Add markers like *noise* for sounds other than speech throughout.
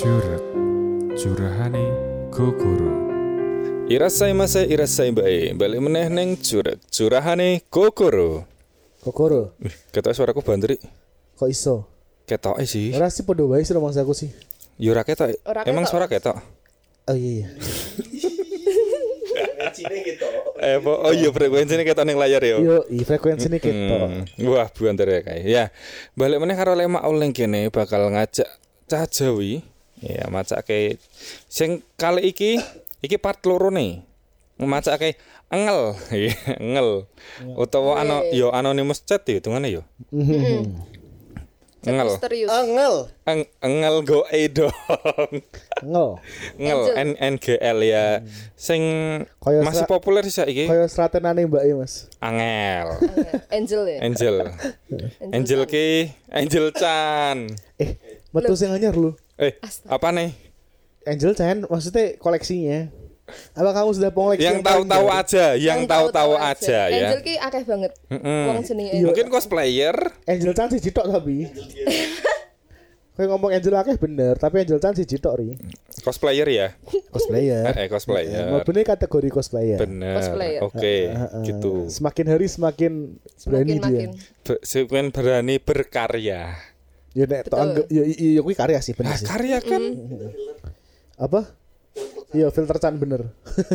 Curug Curahane Gogoro Irasai masa irasai bae balik meneh neng curug curahane kokoro. Kokoro, Wih, ketok suaraku bandri. kok iso? Ketok sih. Ora sih podo wae sih rumah aku sih. Yo ora ketok. Emang suara ketok. Oh iya iya. Eh, oh iya frekuensinya ketok ning layar ya. Yo, i frekuensi ini kita. Hmm, wah buantar ya kae. Ya, balik meneh karo lemak oleng kene bakal ngajak cah Jawi. Ya, macake sing kali iki iki part loro nih. Macake engel, *laughs* Iya, engel. Utawa ano yo anonymous chat ya hitungane yo. Engel. Misterius. Angel. Eng, engel go e dong. Ngel. Engel N N G L ya. Sing Kaya masih populer sih saiki. Kaya seratenane Mbak E, Mas. Angel. Angel ya. Angel. *laughs* Angel ki Angel Chan. Eh, metu sing anyar lu. Eh, apa nih? Angel Chan maksudnya koleksinya. Apa kamu sudah pengoleksi Yang tahu-tahu aja, yang tahu-tahu aja ya. Angel ki akeh banget. Mm-mm. Wong jenenge. Iya. Mungkin cosplayer. Angel Chan sih tok tapi. *laughs* Kayak ngomong Angel akeh bener, tapi Angel Chan sih tok ri. Cosplayer ya. Cosplayer. Eh, cosplayer. Mau bener kategori cosplayer. Bener. Cosplayer. Oke, Heeh. gitu. Semakin hari semakin berani Semakin dia. makin. Be- Semakin berani berkarya. Ya nek anggap ya iya kuwi karya sih bener Nah, sih. karya kan Apa? Iya filter Chan bener.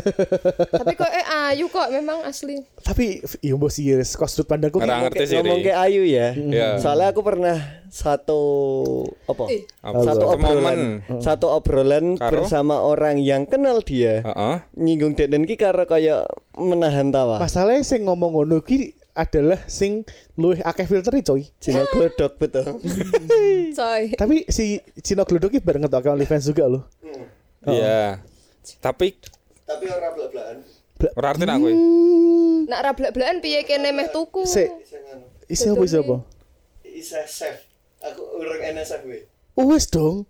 *laughs* Tapi kok eh ayu kok memang asli. tapi iya mbok sih kok sudut pandangku ki- ngerti sih. ngomong ke Ayu ya. Ya. Soalnya aku pernah satu apa? Eh. Satu obrolan, satu obrolan Karo? bersama orang yang kenal dia. Heeh. Nyinggung Deden ki karo kayak menahan tawa. Masalahnya sing ngomong ngono ki adalah sing luwih akeh filter coy. Cina glodok betul. *laughs* Coy. Tapi si Cino Glodok ki bareng ngetok OnlyFans juga loh. Iya. Tapi Tapi ora blak-blakan. ora arti aku. Nak ra blak-blakan piye kene meh tuku. Se isi apa isi apa? Isa chef. Aku urung NSF gue. Oh, wes dong.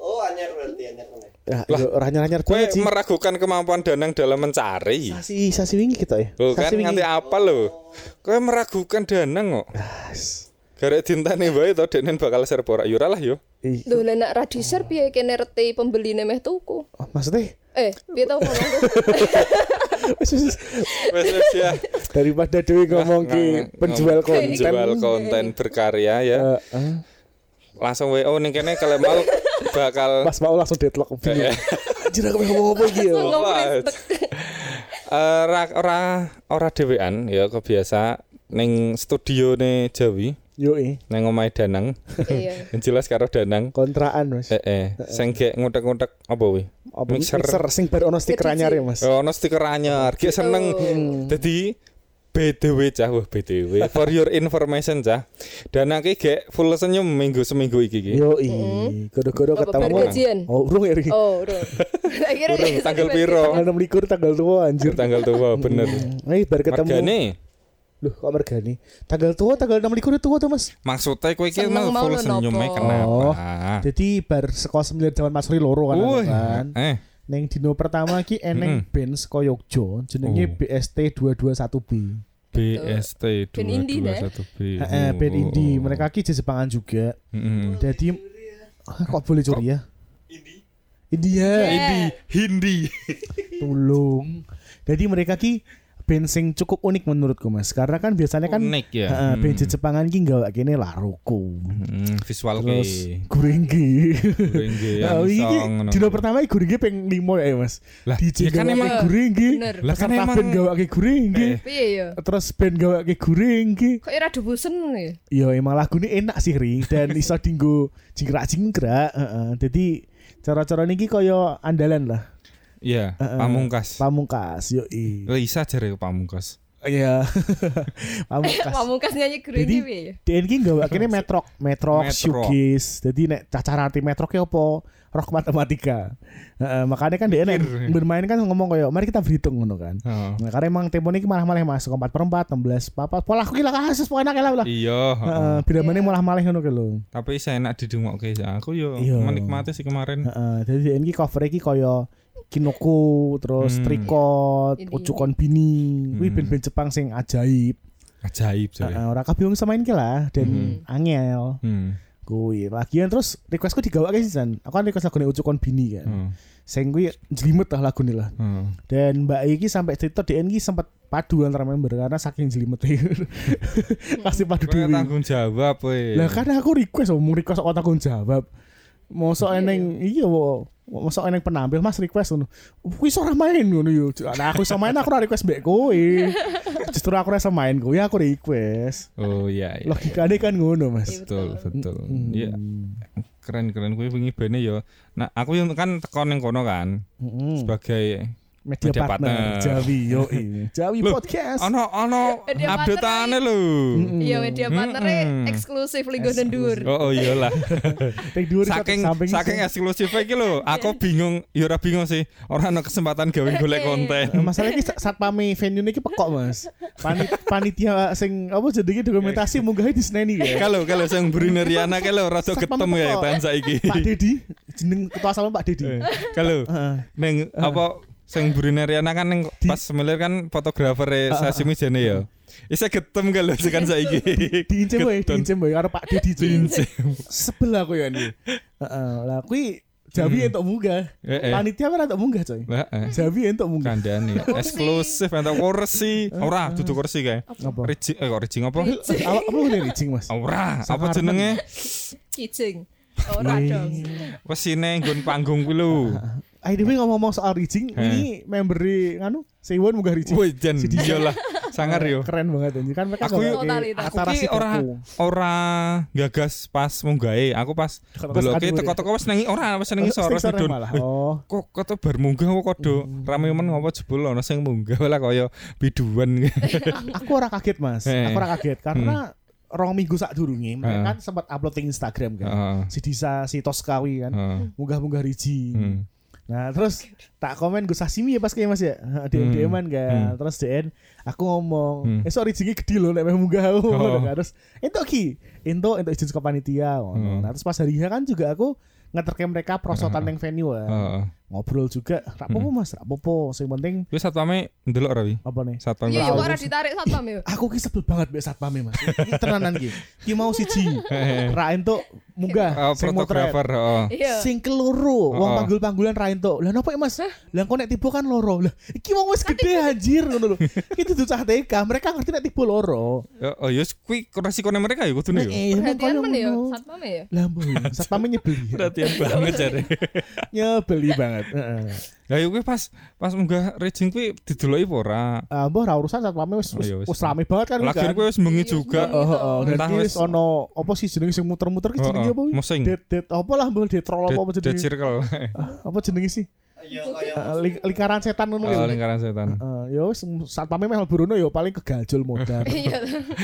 Oh, anyar berarti anyar meneh. Ya, Kowe banget sih. meragukan kemampuan Danang dalam mencari. Sasi sasi wingi kita ya. Loh kan Sasi wingi. nganti apa lo? Kowe meragukan Danang kok. As. Garek dintane wae to denen bakal serba ora yo ora lah yo. Lho lah nak ra diser piye kene reti pembeline meh tuku. oh, maksudnya Eh, piye tau *laughs* ngomong wes ya. daripada Dewi ngomong ki Ngomong- penjual konten. Jual konten berkarya ya. Eh, eh. Langsung WO ning kene kalau mau bakal Pas mau langsung deadlock bingung. Anjir aku pengen ngomong apa iki ya? ora ora ora dhewean ya kebiasa ning studio ne Jawi Yo eh nang omahe Danang. Iya. *laughs* Jelas karo Danang. kontraan Mas. Eh eh sing gek ngutek-ngutek apa wi? Apa mixer. mixer, sing bar ono stiker anyar ya Mas. Oh, ono stiker anyar. Gek seneng. Dadi BTW cah, wah BTW. For your information cah. Danang ki gek full senyum minggu seminggu iki ki. Yo i, godo-godo Apa ketemu. gajian? Oh, urung ya. Oh. Akhirnya Urung, *laughs* tanggal piro? Tanggal 6 tanggal tua anjir. Tanggal tua bener. Eh bar ketemu. Margane Loh, kok mergani? Tanggal tua tanggal 6 likur tua tuh Mas. maksudnya kowe iki full nopo. kenapa? Oh. Jadi bar sekolah 9 zaman Mas Ri loro kan, kan. eh Neng dino pertama ki eneng band saka Yogya jenenge Oh. BST 221B. BST Band indie, nah. 221B. Heeh, band indie. Mereka ki Jepangan juga. Heeh. Jadi Ah, kok boleh curi ya? India. Hindi, Hindi. Tolong. Jadi mereka ki band sing cukup unik menurutku Mas. Karena kan biasanya kan Unik ya. Heeh, Hmm. band Jepangan ki gak kene laroko. Hmm, visual Terus iki song, ngono. dino pertama iki Guringgi peng limo ya Mas. Lah, DJ ya kan emang-. Lah kan emang- band gawake Guringgi. Eh. Piye ya? Terus band gawake Guringgi. Kok ira bosen ya? Ya emang lagu ini enak sih Ri dan iso dinggo jingkrak-jingkrak, heeh. Jadi cara-cara niki kaya andalan lah. Iya, Heeh. pamungkas. Pamungkas yo i. Lisa jare pamungkas. Iya. *laughs* Pamungkas. Pamungkas nyanyi Jadi piye ya? DN ki gak kene metrok, metrok, shoegaze. Jadi nek cacar arti metrok ya apa? Rock matematika. Heeh, makanya kan DN Mikir. bermain kan ngomong kayak mari kita berhitung ngono kan. Heeh. Nah, karena emang tempo ini malah-malah masuk 4 per 4, 16, papat. Pola aku gila kasus pokoknya enak lah. Iya, heeh. Heeh, bila mana malah malah ngono ke lho. Tapi saya enak didungokke aku yo Iya. menikmati sih kemarin. Heeh, jadi ini cover iki kaya Kinoko, terus Hmm. Trikot, Ini. Ucukon Bini, kuwi Hmm. band-band Jepang sing ajaib. Ajaib coy. Heeh, ora kabeh wong samain ki lah dan Hmm. angel. Hmm. Kuwi lagian terus requestku digawake sih San. Aku kan request lagune Ucukon Bini kan. Hmm. Sing kuwi jelimet lah lagune lah. Hmm. Dan Mbak iki sampai cerita DN iki sempat padu antara member karena saking jelimet *laughs* Pasti padu dewi. tanggung jawab we. Lah kan aku request omong request kok tanggung jawab. Mosok eneng iya wo. Mosok eneng penampil Mas request ngono. Kuwi ora main ngono yo. Nah aku iso main aku ora request mbek kowe. *laughs* Justru aku ora iso main kowe aku request. Oh iya iya. Logikane kan ngono Mas. Iya, Betul betul. Iya keren keren kuwi wingi bene yo. Nah aku yang kan teko ning kono kan sebagai Media, Media partner, partner. Jawi yo ini. *laughs* Jawi Loh, podcast. ono ono Media update-ane lho. Iya media partnernya Mm-mm. eksklusif Ligo dan Dur. Oh, oh iyalah. *laughs* Saking saking eksklusif iki lho, aku bingung, ya ora bingung sih. Ora ana kesempatan gawe golek konten. Eh, Masalah iki sa- satpame venue iki pekok Mas. Panit, panitia sing apa jenenge dokumentasi munggah di seneni ya. *laughs* Kalau kalau sing Brune Riana kae lho rada Satpam ketem ya tan saiki. Pak Dedi jeneng ketua salon Pak Dedi. Eh, Kalau ning apa sing Brune Riana kan ning pas semilir kan fotografer sashimi jene ya. Isa ketem kalau sekan saiki. *laughs* Diincem wae, diincem wae karo Pak Dedi. *laughs* Diincem. Sebel aku ya ini. Heeh. Lah kuwi Jawi entuk munggah. Panitia kan entuk munggah coy. Jawi entuk munggah. kandhane *laughs* eksklusif entuk kursi. Ora, dudu kursi kae. Apa? Rijing eh kok rijing apa? Apa apa ngene licing Mas? Ora, apa jenenge? Kijing. Ora dong. Wesine nggon panggung kuwi lho. Anyway ngomong soal Rijing, Eh. ini member di nganu Sewon munggah Rijing. Woi, Dija. iyalah. Sangar yo. Keren banget ini kan mereka Aku yuk-. Aku ki ora ora gagas pas munggahe. Aku pas deloke teko-teko wis nengi ora wis nengi sore malah. Oh. Kok kata bar munggah kok kodo rame men ngopo jebul ana sing munggah lah kaya biduan. *laughs* aku ora kaget mas aku ora kaget karena rong minggu sak durunge mereka Heeh. kan sempat upload di Instagram kan si Disa si Toskawi kan munggah-munggah Riji Hmm. Nah terus tak komen gue sashimi ya pas kayak mas ya DM DMan kan terus DN aku ngomong Hmm. esok Riji gede loh nek munggah aku Oh. Nah, terus entuk ki entuk entuk izin saka panitia. Hmm. nah terus pas hari kan juga aku ngeterke mereka prosotan Heeh. neng venue kan. Heeh. Ngobrol juga rapopo mas rapopo sing penting Wis satpame ndelok ora wi? apa nih Satpam Iya, kok iya, kok ora ditarik satpam ya. aku ki sebel banget mbek satpame Mas. Iki tenanan ki. Ki mau siji. *laughs* Ra entuk munggah Oh, sing fotografer, heeh. Iya. Sing keloro, wong Oh. panggul-panggulan ra entuk. Lah napa ya, Mas? Lah kok nek tiba kan loro. Lah iki wong wis gede anjir ngono lho. Iki dudu cah TK, mereka ngerti nek tiba loro. Ya, Oh, ya kuwi resikone mereka ya kudune ya. Eh, Perhatian men ya ngono. satpam ya. Lah satpame nyebeli. Perhatian banget jare. *laughs* Nyebeli banget. Heeh. Ya ya kuwi pas pas munggah rejing kuwi dideloki apa ora? Ah, mbah ra urusan satpame wis Oh, wis wis. rame banget kan. Lagian kuwi wis bengi Iya, juga. Heeh, heeh. Dan Entah wis- ono apa sih jenenge sing muter-muter ki jenenge apa? Det det apa lah mbah det troll apa apa Dead jenenge? circle. Apa jenenge sih? Iya Eh, ling- lingkaran setan ngono Oh, ya. lingkaran setan. Eh, ya wis satpame meh Bruno ya paling kegajul modal. *laughs* Iya.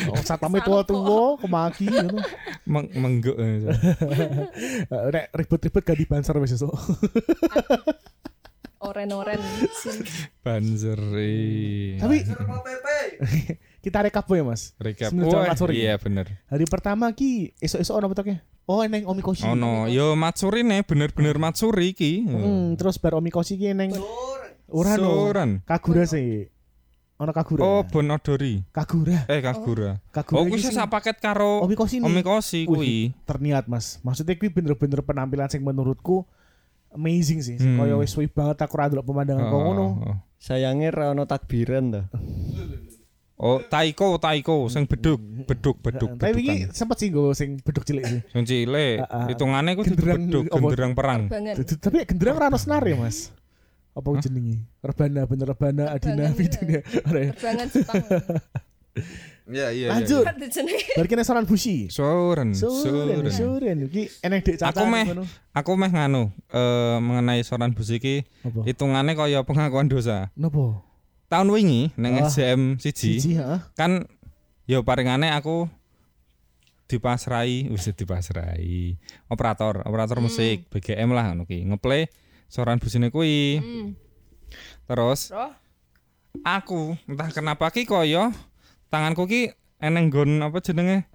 Oh, satpame tua-tua kemaki *laughs* ngono. Meng mengguk. eh. Eh, Nek ribet-ribet ganti banser wis esuk. *laughs* Oren-oren. Banjeri. Tapi kita rekap ya Mas. jam Matsuri. Iya bener. Hari pertama ki esuk-esuk ono betoknya. Oh neng Omikoshi. Oh no, yo Matsuri nih bener-bener Matsuri ki. Hmm, terus bar Omikoshi ki neng Sur. ora no. Soran. Kagura sih. Ono Kagura. Oh, Bon Odori. Kagura. Eh, Kagura. Kagura Oh, kuwi sing- paket karo Omikoshi nih. Omikoshi kuwi. terniat mas maksudnya kuwi bener-bener penampilan sing menurutku amazing sih Hmm. kaya wis suwi banget aku ra ndelok pemandangan kok ngono oh. Sayangnya ra ono takbiran dah. *laughs* Oh, Taiko, Taiko sing beduk, beduk, beduk, Heeh, tapi bedukan. sempet sih gue sing beduk cilik sih Sing cilik, ku Genderang beduk, genderang perang. Tapi genderang ra ono senar ya mas apa jenenge rebana bener rebana adina Rebanan, fidunya Ora ya? Terbangan Jepang. Iya, *laughs* iya. lanjut balik kene soran bushi Soren, Suren, Soren. suren. Iki eneng dek caca. Aku meh aku meh nganu eh mengenai soran bus iki hitungane kaya pengakuan dosa. Nopo? Tahun wingi nang Ah, SDM siji heeh. kan yo paringane aku dipasrai wis dipasrai operator operator musik BGM lah ngono ki ngeplay soran busine kuwi Hmm. terus Roh. aku entah kenapa ki koyo tanganku ki eneng nggon apa jenenge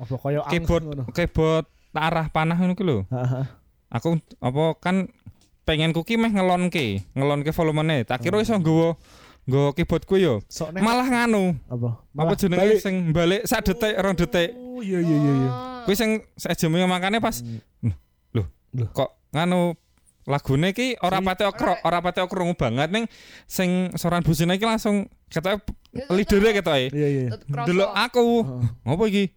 keyboard keyboard arah panah ngono ki lho Heeh. aku apa kan pengen ki meh ngelonke ngelonke volumene tak kira iso nggawa nggawa keyboardku yo nek malah nganu apa? apa Malah jenenge balik. sing balik sak detik rong detik Oh iya iya iya iya. Ah. Kuwi sing sajeme makane pas loh, Loh. kok nganu lagune iki ora pati okro, ora pati krungu banget ning sing soran busine iki langsung ketoke ketoke. Iya iya. Tetep kroso. Delok aku. Ngopo iki?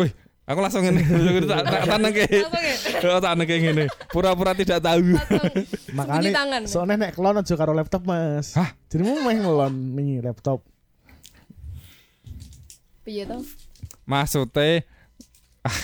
Wih, aku langsung ngene. *laughs* tak ya? Oh, tak tanengke ngene. Pura-pura tidak tahu. *laughs* Makanya soalnya nek kelon aja karo laptop mas. Hah? Jadi mau main ngelon nih laptop. Piye to? Maksudnya *laughs* ah,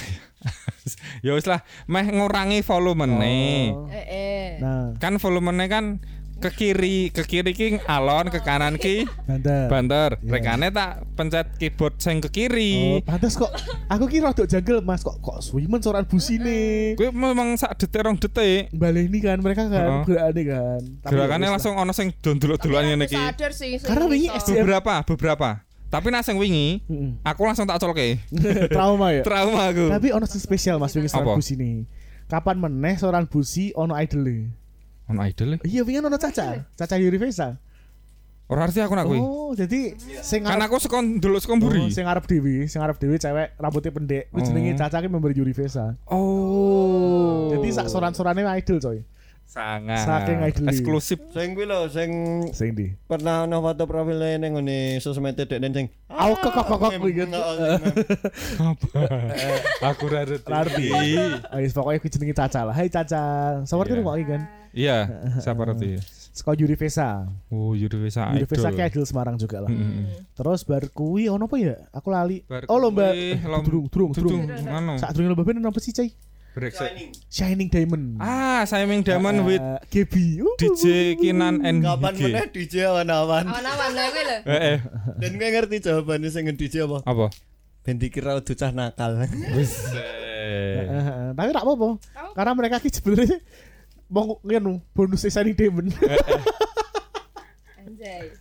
ya wis lah meh ngurangi volumene. Oh. Eh eh. Nah, Kan volumene kan ke kiri, ke kiri ki alon, ke kanan ki banter. banter. Iya. Rekane tak pencet keyboard sing ke Oh, kiri. pantes kok. Aku kira rada jagel mas kok kok suwimen soran busine. Kuwi memang sak detik rong detik. Balik ini kan mereka kan Heeh. gerakane kan. Tapi Gerakannya ya langsung ono sing dondolok-dolokan ngene iki. Sadar sih. Karena wingi. Beberapa, beberapa. Tapi nak sing wingi, aku langsung tak colke. *laughs* Trauma ya. Trauma aku. Tapi ono sing spesial mas wingi soran Apa? bus ini. Kapan meneh soran busi ono idol Ono idol e. Iya wingi ono Caca, Caca Yurivesa. Ora arti aku nak kuwi. Oh, jadi sing Kan aku sekon ndelok sekon mburi. Oh, sing ngarep dewi, sing ngarep dewi cewek rambutnya pendek. Kuwi jenenge Oh. Caca ki member Yurivesa. Oh. Jadi sak soran-sorane idol coy. Sangat Saking idol. eksklusif. Sing kuwi lho sing Sing di. pernah ono foto profile ning ngene sosmed dekne sing Aku kok kok kok kuwi kan. *laughs* aku ora ngerti. Rarti. Ayo pokoknya kuwi jenenge Caca lah. Hai Caca. Sawarti Iya. rumah kan. Iya, siapa roti? Saka Yurivesa. Oh, Yudhivesa idol. Yurivesa ki idol Semarang juga lah. Terus bar kuwi ono apa ya? Aku lali. Bar Oh lomba durung durung durung. Anu. Sak durung lomba band apa sih, Cai? Brexit. Shining Diamond. Ah, Simon Diamond with Eh, Gebi. Uh, DJ Kinan and kapan meneh DJ awan-awan. Awan-awan lha kuwi lho. Eh, eh, Dan gue ngerti jawabannya sing DJ apa? apa? Ben dikira cah nakal. *laughs* Wis. Eh, eh, Tapi tak apa-apa. Karena mereka ki sebenarnya mau ngenu bonus Shining Diamond. Anjay.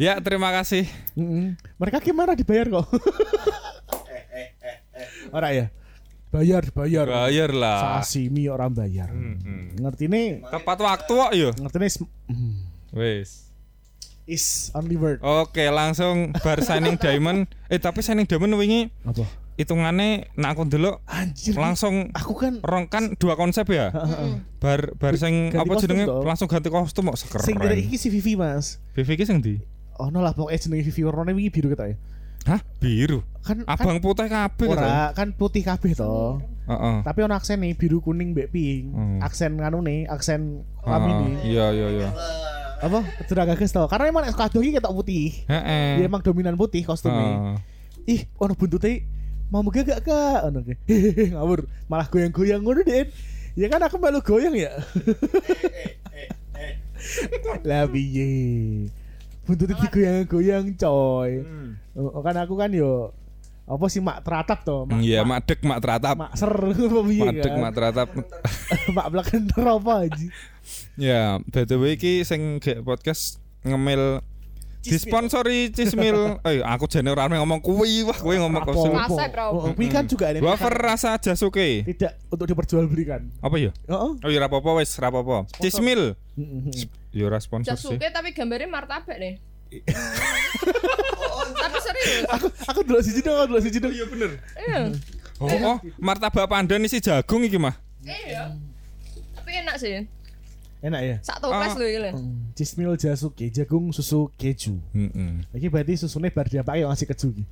Ya, terima kasih. Mm-mm. Mereka gimana dibayar kok? Ora ya? Bayar, bayar. Bayar lah. Sashimi orang bayar. Mm-mm. Ngerti nih? Tepat waktu kok yo. Ngerti nih? mm, Wis. Is only word. Oke, langsung bar Shining Diamond. *laughs* Eh, tapi Shining Diamond wingi Apa? hitungannya nak aku ndelok Anjir. langsung Aku kan rong kan dua konsep ya. Bar bar sing Ganti apa jenenge langsung ganti kostum kok sekeren. sing iki si Vivi Mas. Vivi ki sing ndi? Oh no lah pokoknya jenenge Vivi warnanya wingi biru kita ya. Hah? Biru. Kan Abang putih kabeh kan, ora kan putih kabeh to. Heeh. Tapi ono aksen nih biru kuning mbek pink. Hmm. Aksen nganu nih, aksen nih. Iya iya iya. Apa? Tenaga gas to. Karena emang kado iki ketok putih. Heeh. Dia emang dominan putih kostumnya. Heeh. Ih, ono buntute mau muga gak kak? Ono. Hehehe, *laughs* ngawur. Malah goyang-goyang ngono, Den. Ya kan aku malu goyang ya. Lah piye? Buntute digoyang-goyang, coy. Oh, kan aku kan yo apa sih mak teratap to? Mak, Iya, mak, mak dek mak teratap. mak ser *laughs* apa piye Mak dek kan? mak teratap. *laughs* mak blakender apa aja. Ya, by the way iki sing gek podcast ngemil disponsori Cismil. *laughs* Eh, aku jane ora ngomong kuwi, wah kuwi ngomong kosong. Oh, kuwi kan juga ada Wafer rasa Jasuke. tidak untuk diperjualbelikan. Apa ya? Heeh. Oh iya rapopo wis rapopo. Cismil. Ya ora sponsor sih. Jasuke tapi gambarnya martabak nih. *laughs* tapi serius. Aku aku dulu siji dong, aku dulu siji dong. Iya bener. Iya. Oh, oh, martabak pandan isi jagung iki mah. Iya. Tapi enak sih. Enak ya? Sak toples Ah. lho iki lho. Hmm, Cismil Jasuke jagung susu keju. Heeh. Iki berarti susunya bar diapake yang ngasih keju iki.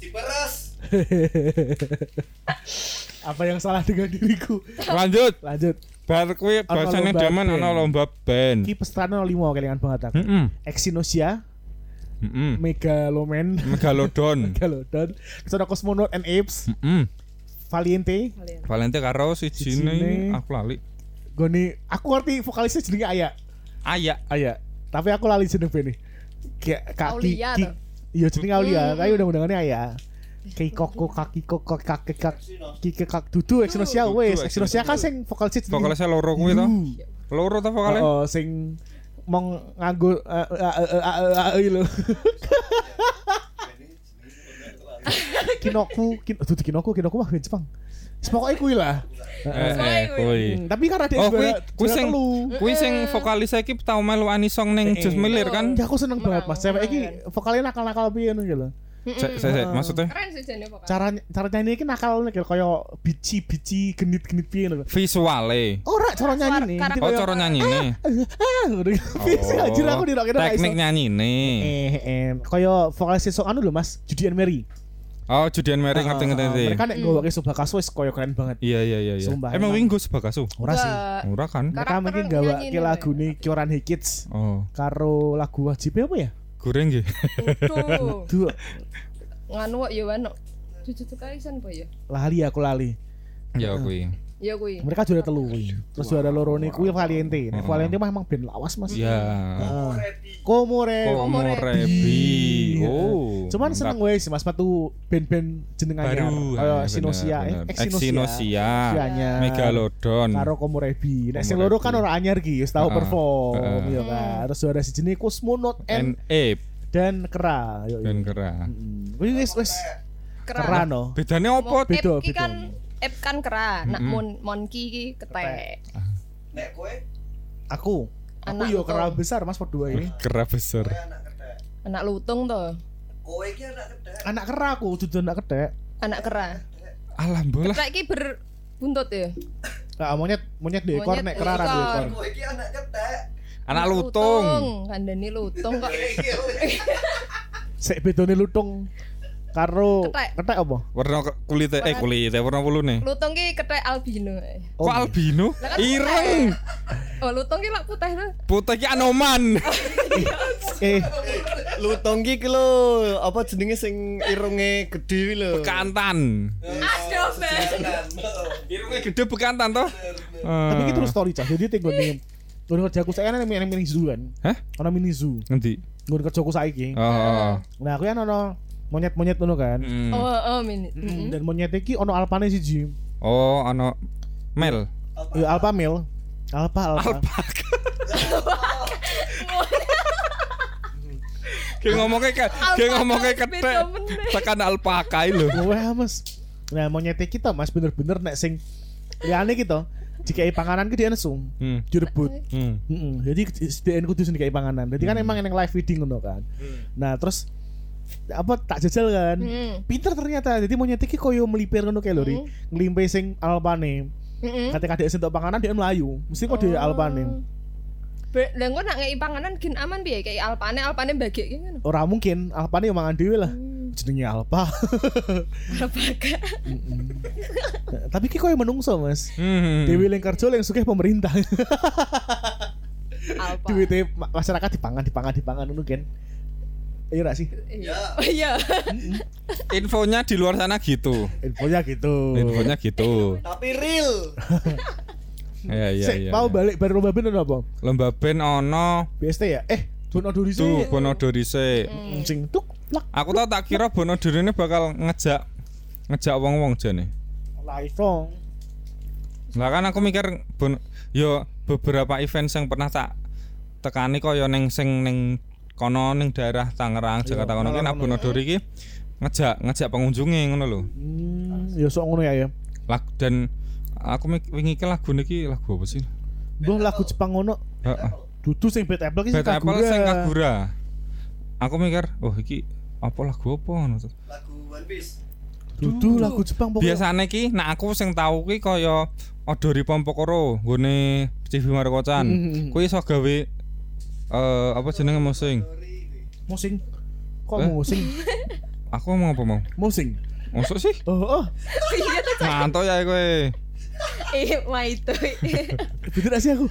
Diperes. *laughs* Apa yang salah dengan diriku? Lanjut. Lanjut. Bar kuwi daman band. ana lomba band. Iki pesertane ono limo kelingan banget aku. Heeh. Exynosia, Heeh. Megaloman, Megalodon. *laughs* Megalodon, Ke sana Cosmonaut and Apes, Heeh. Valiente, Valente karo sijine Sijine. aku lali. Goni, aku ngerti vokalisnya jenenge Aya. Aya. Aya. Tapi aku lali jeneng bene. Kayak kaki. Aulia ki-. Iya jenenge Aulia, kayak undang-undangannya Aya. Kayak koko kaki koko kaki kaki kaki kaki dudu Exynosia Dudu, wes. Exynosia. Exynosia kan sing vokalisnya jenenge. Vokalisnya loro kuwi to. Yu. Loro to vokale? Oh, sing mong nganggo eh, eh, eh, eh, eh, lho. *laughs* Kinoku, kin, dudu Kinoku, Kinoku mah Jepang. Pokoknya kuwi lah. Eh, eh, kuwi. Tapi karena dia Oh, kuwi sing kuwi sing vokalis saiki tau melu anisong ning Eh, Just Milir kan? Ya aku seneng banget mas, cewek iki vokalnya nakal-nakal piye ngono gitu. Sek, sek, maksudnya Keren sih jane pokoknya. Cara cara nyanyi iki nakal nih kaya bici-bici genit-genit piye lho. visuale. Ora cara nyanyi nih. karakter- Oh, cara nyanyi nih. Ah. Bisa anjir aku gak iso. teknik nyanyi nih. Eh, eh, kaya vokalis sesuk anu lho Mas, Judy and Mary. Oh, Judian Mary ngerti ngerti. Ah, ngerti. Mereka nek nggawa Subakasu wis kaya keren banget. Iya iya iya iya. Sumpah, Emang emang. Winggo sebakasu. Ora sih. Ora kan? Mereka mungkin gawa ke nih, lagu nih Kioran Hikits Oh, karo lagu wajib apa ya? Goreng nggih. Tuh. Duh, Nganu kok ya wano. Cucu kaisan apa ya? lali aku lali. Ya kuwi. Ya kuwi. Mereka juara telu kuwi. Terus juara loro nih kuwi Valiente. Nek Heeh. Valiente mah emang band lawas Mas. Ya. Heeh. Komore. Komorebi. Iya. Oh. Cuman seneng wae sih Mas metu band-band jeneng anyar. baru. Kaya Ah, Sinosia, bener, eh. Megalodon. Karo Komorebi. Nek sing loro kan ora anyar ki, wis tau perform ya kan. Terus juara si jenis Cosmonaut and N ape dan Kera. Yo, yo. dan kera. Wis wis wis Kera no. Bedane opo? Beda, beda. Kan ep kan kera, nak mon monki ki ketek. Nek kowe Aku. Aku Anak yo Kera besar Mas berdua ini. Kera besar. anak lutung to. Kowe iki anak kedek. Anak Kera aku dudu anak kedek. Anak kera. Alhamdulillah. Ketek ki berbuntut ya. Nah, monyet monyet di ekor Monyet nek Kera ra di ekor. Kowe iki anak kedek. Anak lutung. Kandani lutung kok. Sek bedone lutung karo Ketek. ketek apa? Warna kulite eh kulite warna wulune. Lutung ki ketek albino. Kok albino? Kan Ireng. Oh, lutung ki lak putih lho. Putih ki anoman. *laughs* Eh, Lutong ki ki lho, apa jenenge sing irunge gede kuwi lho. Bekantan. Aduh. Irunge gede bekantan toh? tapi iki terus story cah. Jadi tenggo nih Gue kerjaku saya kan yang mini zoo kan. Hah? Ono mini zoo. Nanti. Gue kerjaku saiki. Oh. Nah, aku kan ono monyet-monyet ngono kan. Hmm. Oh, oh. Mm, Dan monyet iki ono alpane siji. Oh, ano Mel. Ya alpa mil. Alpa alpa. *laughs* Kayak ngomongnya kayak kayak ngomongnya meneh. Tekan alpaka lho. Wah, Mas. Nah, monyet kita Mas bener-bener nek sing liane gitu. Jika panganan ki dia nesung, Hmm. direbut. Hmm. Mm-mm. Jadi SDN kudu sing dikai panganan. Jadi kan emang yang live feeding ngono kan. Nah, terus apa tak jajal kan. Hmm. Pinter ternyata. Jadi monyet iki koyo melipir ngono kae lho, Ri. Hmm. Nglimpe sing alpane. Heeh. Kadang-kadang sentuk panganan dia melayu. Mesti kok dia alpane. Lah engko nak ngeki panganan gen aman piye kayak alpane alpane bagek ki ngono. Ora mungkin alpane yo mangan dhewe lah. Jenenge alpa. *laughs* Nah, Tapi ki koyo menungso, Mas. Hmm. Dewi leng kerja leng sugih pemerintah. Alpa. *laughs* Duitnya ma- masyarakat dipangan, dipangan, dipangan ngono kan. Iya gak sih? Iya. Oh iya. Infonya di luar sana gitu. Infonya gitu. Infonya gitu. Tapi real. *laughs* Iya iya Sik, iya. mau iya. balik baru lomba band ono apa? Lomba band ono BST ya? Eh, Bono Duri tuh sih. Bonodori sik. Sing tuk plak Aku tau tak kira Bonodori ini bakal ngejak ngejak wong-wong jane. live song. Lah kan aku mikir bon yo beberapa event yang pernah tak tekani kaya ning sing ning kono ning daerah Tangerang Jakarta kono ki nak Bonodori ki ngejak ngejak pengunjunge ngono lho. Hmm, ya sok ngono ya ya. Lag dan aku wingi ki lagu niki lagu apa sih? Mbah lagu Jepang ngono. Heeh. Dudu sing Bad Apple ki sing Bad Apple Kagura. sing Kagura. Aku mikir, oh iki apa lagu apa ngono. Lagu One Piece. Dudu lagu Jepang pokoknya. Biasane ki nek aku sing tau ki kaya Odori Pompokoro nggone TV Marukocan. Mhm. Kuwi iso gawe eh apa jenenge musing. Musing. Kok Eh? musing? *laughs* Aku ngomong apa mau? Musing. Masuk sih? Oh, oh. Iya. Ngantuk ya kowe. Eh, itu. *laughs* Bener sih aku?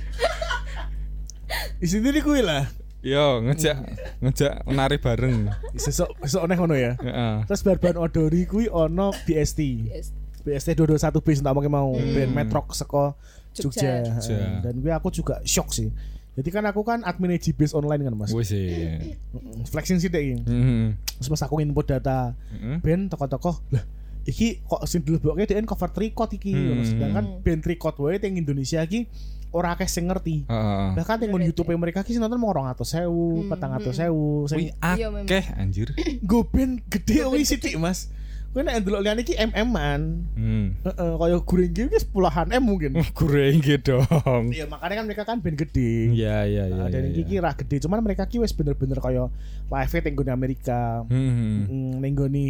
Di sini nih kuwi lah. Yo ngejak ngejak nari bareng. Sesok sesok neh ngono ya. Heeh. Terus barban Odori kuwi ono BST. Yes. BST 221 bis tak mau mau band metrok seko Jogja. Jogja. Jogja. Dan gue aku juga shock sih. Jadi kan aku kan admin Jibis online kan mas. Wis sih. Mm, Flexing sih deh. Heeh. Terus pas aku input data Heeh. band toko-toko lah iki kok sing dilebokke DN cover tricot iki Hmm. ngono. sedangkan band tricot wae teng Indonesia iki ora akeh sing ngerti Heeh. bahkan teng YouTube mereka ki sing nonton mau 200.000 400.000 Wih Iya, akeh anjir. go band gede wis sithik Mas Kowe nek ndelok liyane iki MM-an. Hmm. Heeh, kaya goreng iki wis puluhan M mungkin. *laughs* Goreng gitu dong. Iya, makanya kan mereka kan band gede. Iya iya iya. Nah, dan iya, iki ki iya. ra gede, cuman mereka ki wis bener-bener kaya live nggone Amerika. Hmm. Mm, ning nggone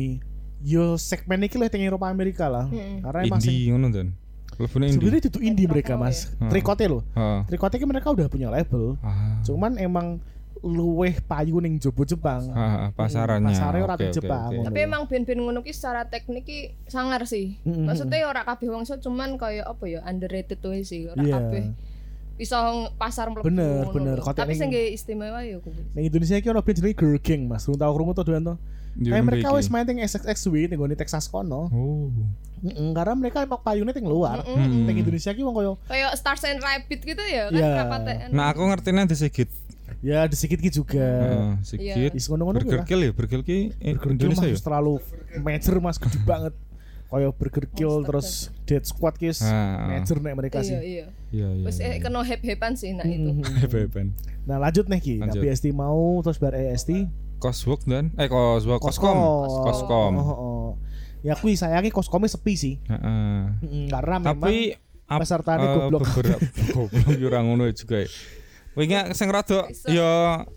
yo segmen iki lah teng Eropa Amerika lah. Mm-mm. Karena emang sing- Indie ngono indie. sebenarnya itu indie mereka, tahu Mas. ya. Trikote loh. Heeh. Trikote ki mereka udah punya label. Ah. Cuman emang luweh payu ning jobo Jepang. Ah, pasarannya. Pasarnya ora teng oke, Jepang. Tapi emang band-band ngono ki secara teknik ki sangar sih. Mm-mm. Maksudnya ora kabeh wong iso cuman kaya apa ya underrated wae sih. Ora Iya. kabeh iso pasar mlebu. Bener, bener. Kotek Tapi sing nggih istimewa ya kuwi. Ning Indonesia iki ono band jenenge Girl Gang, Mas. Belum tau krungu to doan to. Kayak mereka iki. wis main teng SXXW ning nggone Texas kono. Oh. Heeh, karena mereka emang payune teng luar. Mm-mm. Ning Indonesia ki wong koyo Kayak Stars and Rabbit gitu ya kan Iya. rapatekan. Nah, aku ngertinya di Ya disikit ki juga. Heeh, Sigit. Is ngono-ngono Burger. Kill ya, Burger Kill eh, Indonesia ya. terlalu major Mas gede *laughs* banget. Kayak Burger Kill terus Dead Squad ki major nek mereka Iya sih. iya. Iya iya. Wis eh, kena hep-hepan sih nah itu. Hebat. Nah lanjut nih Ki, nah, Lanjut. BST mau terus bar EST Coswork dan eh Coswork Coscom. Coscom. Oh, oh, oh. Ya kui sayangnya koskomnya sepi sih. Heeh. Mm, karena memang Tapi ap- pesertanya eh, goblok. *laughs* goblok yo ora ngono juga ya. Wingi sing rada ya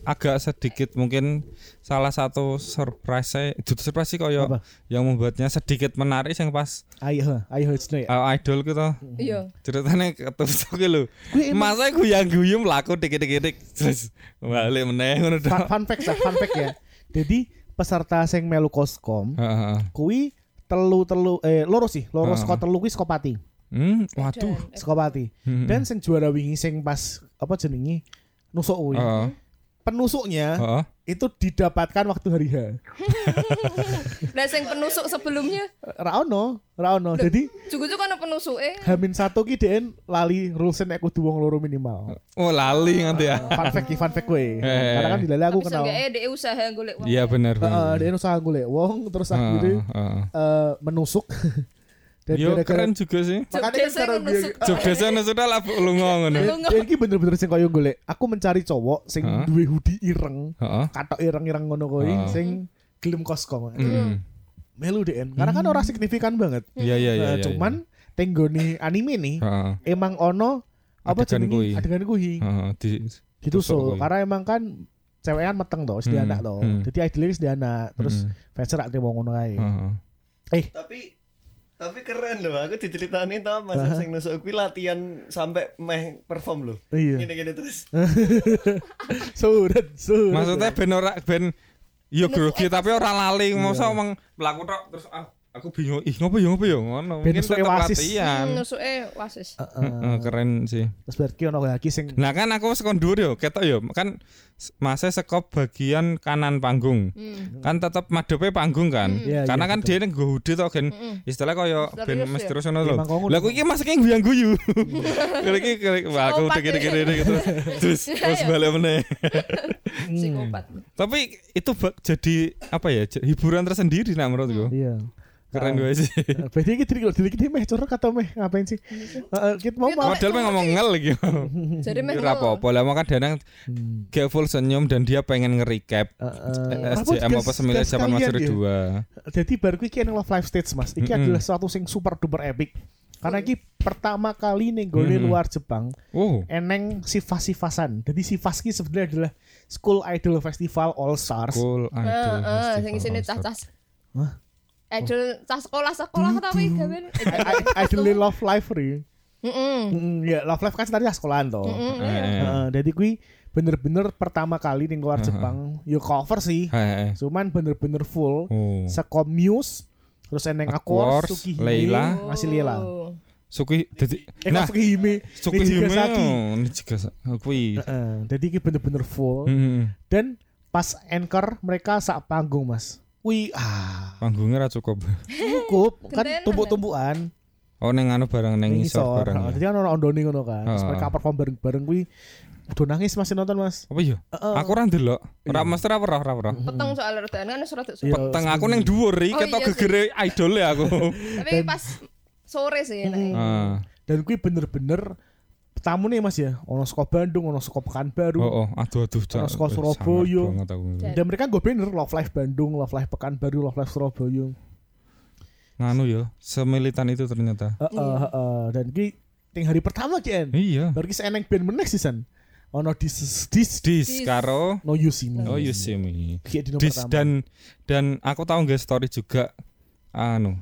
agak sedikit mungkin salah satu surprise itu surprise sih koyo Apa? yang membuatnya sedikit menarik yang pas ayo ayo itu ya. uh, idol gitu Iya. ceritanya ketusuk gitu lho Kuwi emang- masa guyang guyum laku dikit-dikit terus balik meneh ngono Fun, fun fact ya, fun fact ya. Jadi peserta sing melu koskom kui telu telu eh loro sih, loro saka telu kuwi Skopati. Hmm, waduh. Skopati. Hmm. Dan sing juara wingi sing pas apa jenenge nusuk kuwi. Heeh. Penusuknya Heeh. itu didapatkan waktu hari H. *laughs* Nah sing penusuk sebelumnya Ra ono, ra ono. Jadi juga kan penusuke. Hamin satu ki den lali rules nek kudu wong loro minimal. Oh, lali nanti ya. Fun fact ki, fun fact kowe. *laughs* Eh. Karena kan dilali aku Tapi kenal. seenggaknya dia usaha golek wong. Iya benar Heeh, dia usaha golek wong terus akhirnya eh, menusuk. *laughs* Dan Yo gara-gara keren juga sih. makanya kan cara biar- Job desanya sudah lah lu ngono. Dan iki bener-bener sing koyo golek. Aku mencari cowok sing duwe hoodie ireng, Heeh. katok ireng-ireng ngono kuwi sing gelem koskom. Hmm. Melu DN. Karena kan ora signifikan banget. Iya iya iya. Nah, iya. cuman tenggone anime nih Heeh. emang ono apa jenenge kuwi. adegan kuwi. Heeh, Gitu so. Karena emang kan cewekan meteng toh, Hmm, anak toh. hmm. Jadi idolnya wis di anak. Terus Hmm. Facer aktif wong ngono kae. Heeh. Tapi tapi keren loh, aku diceritani tau mas sing nusuk kuwi latihan sampai meh perform loh. Iya. Gini-gini terus. *laughs* Surat, surat. Maksudnya ben ora ben yo grogi tapi ora lali Iya. mosok omong mlaku tok terus ah, aku bingung ih ngopo yo ngopo yo ngono. Mungkin suwe tetep wasis. latihan. Hmm, nusuke wasis. Heeh, keren sih. Terus berarti ono lagi sing Nah kan aku wis kon dhuwur yo, ketok yo kan masih sekop bagian kanan panggung. Hmm. Kan tetep madepe panggung kan. Iya, Karena iya, kan dia ning nggo hoodie to gen istilah koyo ben ya? misterius ngono Iya, lho. ngono. Lah aku iki masake guyang guyu. Kalau *laughs* iki kalau- wah aku Psikopat dikit-dikit ya. terus *laughs* terus terus Iya. balik meneh. *laughs* Psikopat. Tapi itu jadi apa ya? Hiburan tersendiri nak menurutku. Iya. Keren gue sih. *laughs* Berarti iki diri diri iki meh curug atau meh ngapain sih? Heeh, kita mau Gitu. mau. Model mah ngomong ngel gitu. Jadi meh Ora apa-apa lah maka kadang Hmm. kayak full senyum dan dia pengen nge-recap Heeh. SJM apa sembilan zaman Mas 2. Jadi baru iki yang love live stage Mas. Iki adalah suatu sing super duper epic. Karena iki pertama kali nih gone Mm-mm. luar Jepang Oh. eneng sifas-sifasan. Jadi sifas ki sebenarnya adalah School Idol Festival All Stars. Heeh, idol. festival isine All-Star. cacas. Hah? Idol cah sekolah-sekolah tapi gawe. Idol *laughs* Love Live ri. Heeh. Ya Love Live kan tadi sekolahan toh. Heeh. Eh, eh. Heeh, jadi kui bener-bener pertama kali ning luar Heeh. Jepang yo cover sih. Eh, eh. Cuman bener-bener full. Oh. Seko Muse terus eneng Aquars, Sukihime, Leila. masih Leila. Oh. Suki dadi Eh nah Sukihime, Sukihime Nijigasaki. oh, Nijigasaki. Kuwi. Heeh, jadi iki bener-bener full Hmm. dan pas anchor mereka sak panggung mas. Wih ah Panggungnya ra cukup. cukup *laughs* kan tumbuk-tumbukan Oh neng anu bareng neng ning isor isor. bareng. Ya. Jadi kan ono ondone ngono kan. Terus Heeh. mereka perform bareng-bareng kuwi udah nangis masih nonton mas. Apa ya? Heeh. Aku ora ndelok. Ora mesti ora ora ora. ora. *laughs* Peteng soal redakan kan wis rada Iya, Peteng aku neng dhuwur iki Oh, ketok iya gegere idol ya aku. *laughs* Tapi pas sore sih enak. Ah. Dan kuwi bener-bener tamu nih mas ya. Ono saka Bandung, ono saka Pekanbaru. Oh oh, aduh aduh. Kok Eh, Surabaya. Dan- mereka gue banner Love Life Bandung, Love Life Pekanbaru, Love Life Surabaya. nganu ya, semilitan itu ternyata. Heeh, heeh. Dan ki ting hari pertama ki en. Iya. Baru ki eneng band meneh sih san. Ono dis dis Dis Dis. karo no you see me. Oh you see me. Dis pertama. dan dan aku tahu nggak story juga anu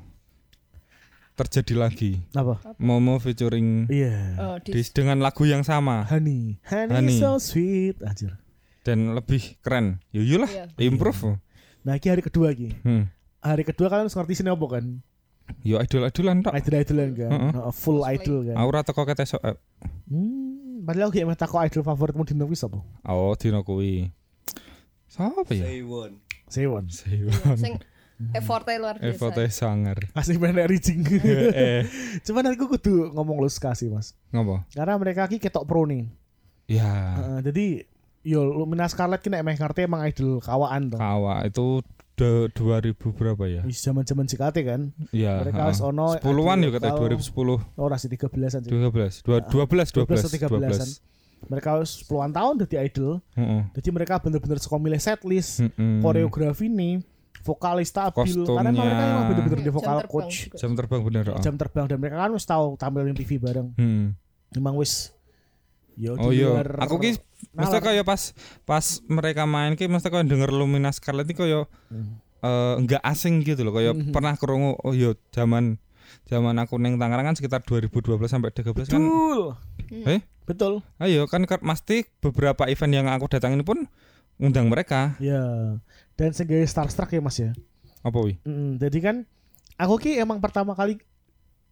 terjadi lagi apa? Momo featuring Iya. Oh, di Dis dengan lagu yang sama Honey, honey, Honey. so sweet anjir. dan lebih keren. Ya iyalah, Iya. improve. Nah, ki hari kedua ki. Hmm. Hari kedua kalian harus ngerti sini apa kan? Yo idol-idolan tok. Idol-idolan kan. Heeh. Nah, full idol kan. Aura teko ketesok. eh. Hmm, padahal ki emang takut idol favoritmu di Novis apa? Oh, dino kuwi. Siapa ya? Say one. Sewon. Sewon. Effortnya luar biasa. Evote sangar. Kasih bener *laughs* reaching. eh, Cuman aku kudu ngomong lu kasih mas. ngopo? Karena mereka ki ketok pro nih. Ya, Heeh, jadi yo Lumina Scarlet ki nek emang ngerti emang idol kawaan tuh. kawa itu de, 2000 berapa ya? Wis zaman-zaman JKT kan. Ya, Mereka wis ono 10-an ya kata lokal. 2010, Ora sih 13-an sih. 12, dua- 12, 12, 12 atau 13-an. Mereka wis puluhan tahun jadi idol. Heeh. Jadi mereka bener-bener suka milih setlist, Mm-mm. koreografi nih, vokalis stabil. Karena Kostumnya. mereka emang bener-bener di Jam vokal terbang coach. juga. Jam terbang bener. oh. Jam terbang dan mereka kan wis tahu tampil di TV bareng. Hmm. Emang wis yo Oh iya, aku ki mesti kaya pas pas mereka main ki mesti kaya denger Lumina Scarlet iki kaya Hmm. eh, enggak asing gitu loh, kaya Mhm. pernah krungu oh iya zaman zaman aku neng Tangerang kan sekitar 2012 sampai 13 kan. Betul. Eh? Betul. Ayo kan kan pasti beberapa event yang aku datangin pun undang mereka. Ya. Dan gawe starstruck ya Mas ya. Apa wi? Mm, jadi kan aku ki emang pertama kali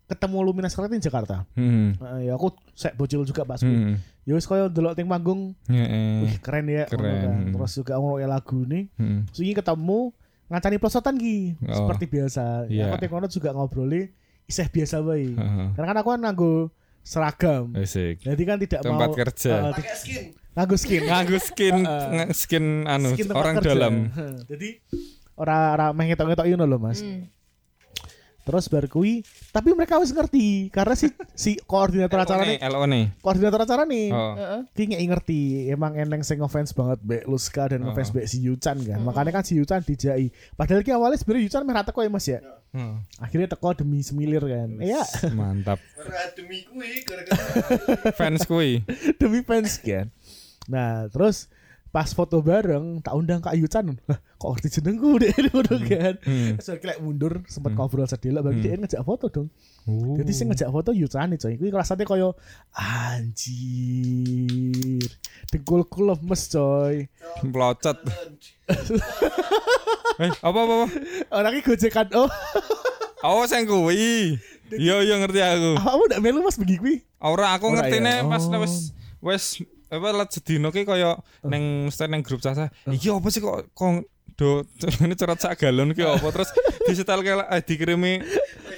ketemu Lumina Scarlet di Jakarta. Hmm. Nah, ya aku sek bocil juga Pak Sui. Hmm. Ya wis koyo delok ting panggung, Ya, eh. wih keren ya. Keren. kan. Terus juga ngono lagu nih. Hmm. Ini ketemu ngancani pelosotan ki Oh. seperti biasa. Iya. Aku teng kono juga ngobroli iseh biasa bae. Heeh. Karena kan aku kan nganggo seragam. Asik. Jadi kan tidak Tempat mau kerja. Pakai skin. Nganggo skin. Nganggu skin *laughs* nge- skin anu Skin orang kerja. dalam. Jadi ora ora meh ngetok-ngetok ngono lho, Mas. Hmm. Terus bar kuwi, tapi mereka wis ngerti karena si *laughs* si koordinator acara nih, LO nih. koordinator acara nih. Oh. Heeh. Ki ngeki ngerti, emang eneng sing ngefans banget Mbak Luska dan ngefans Mbak si Yuchan kan. Makanya kan si Yuchan dijai. Padahal ki awalnya sebenarnya Yuchan merah teko ya Mas ya. Hmm. Akhirnya teko demi semilir kan. Iya, Mantap. Demi gara-gara Fans kui. *laughs* demi fans kan. Nah, terus pas foto bareng tak undang Kak. Lah, kok ngerti jenengku deh *laughs* ngono kan. Hmm. Terus kayak mundur sempat ngobrol sedih lah bagi dia ngejak foto dong. Oh. Jadi sing ngejak foto Yuchan coy. Kuwi rasanya koyo anjir. Dengkulku lemes coy. Pelocot. *laughs* eh, apa apa apa? Orangnya gojekan. Oh, Oh, sing kuwi. Iya iya ngerti aku. kamu udah melu Mas begi kuwi? Ora aku ngertine ya? pas Oh. wis wis apa let sedino ki kaya ning mesti ning grup caca. Iki apa sih kok kok do *laughs* ini curhat sak galon ki apa terus disetel kayak eh, dikirimi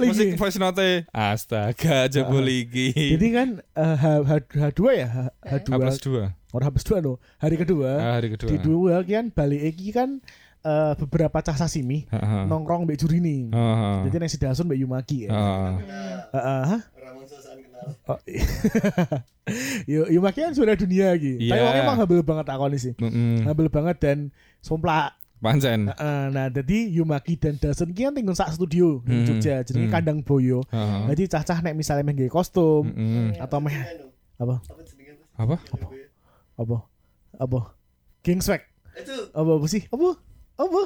musik voice note astaga jebol iki Jadi kan eh, H, H, H2 ya, H, H2. Dua Orang habis dua no. Hari kedua. Ah, hari kedua Di dua kan balik iki kan eh, beberapa cah sasimi Heeh. nongkrong mbek juri nih. Heeh. Jadi nang Sidasun mbek Yumaki ya. Oh, iya. *laughs* Yo Yumaki kan sudah dunia lagi. Tapi Iya. orangnya emang humble banget aku nih sih. Mm-mm. Humble banget dan somplak. Pancen. Heeh, nah, jadi Yumaki dan Dasun ki kan tinggal sak studio di Hmm. Jogja, jadi Hmm. kandang boyo. Heeh. Jadi cah-cah nek misalnya main kostum Mm-mm. atau meh apa Apa? Apa? apa apa King Swag Itu apa apa sih apa apa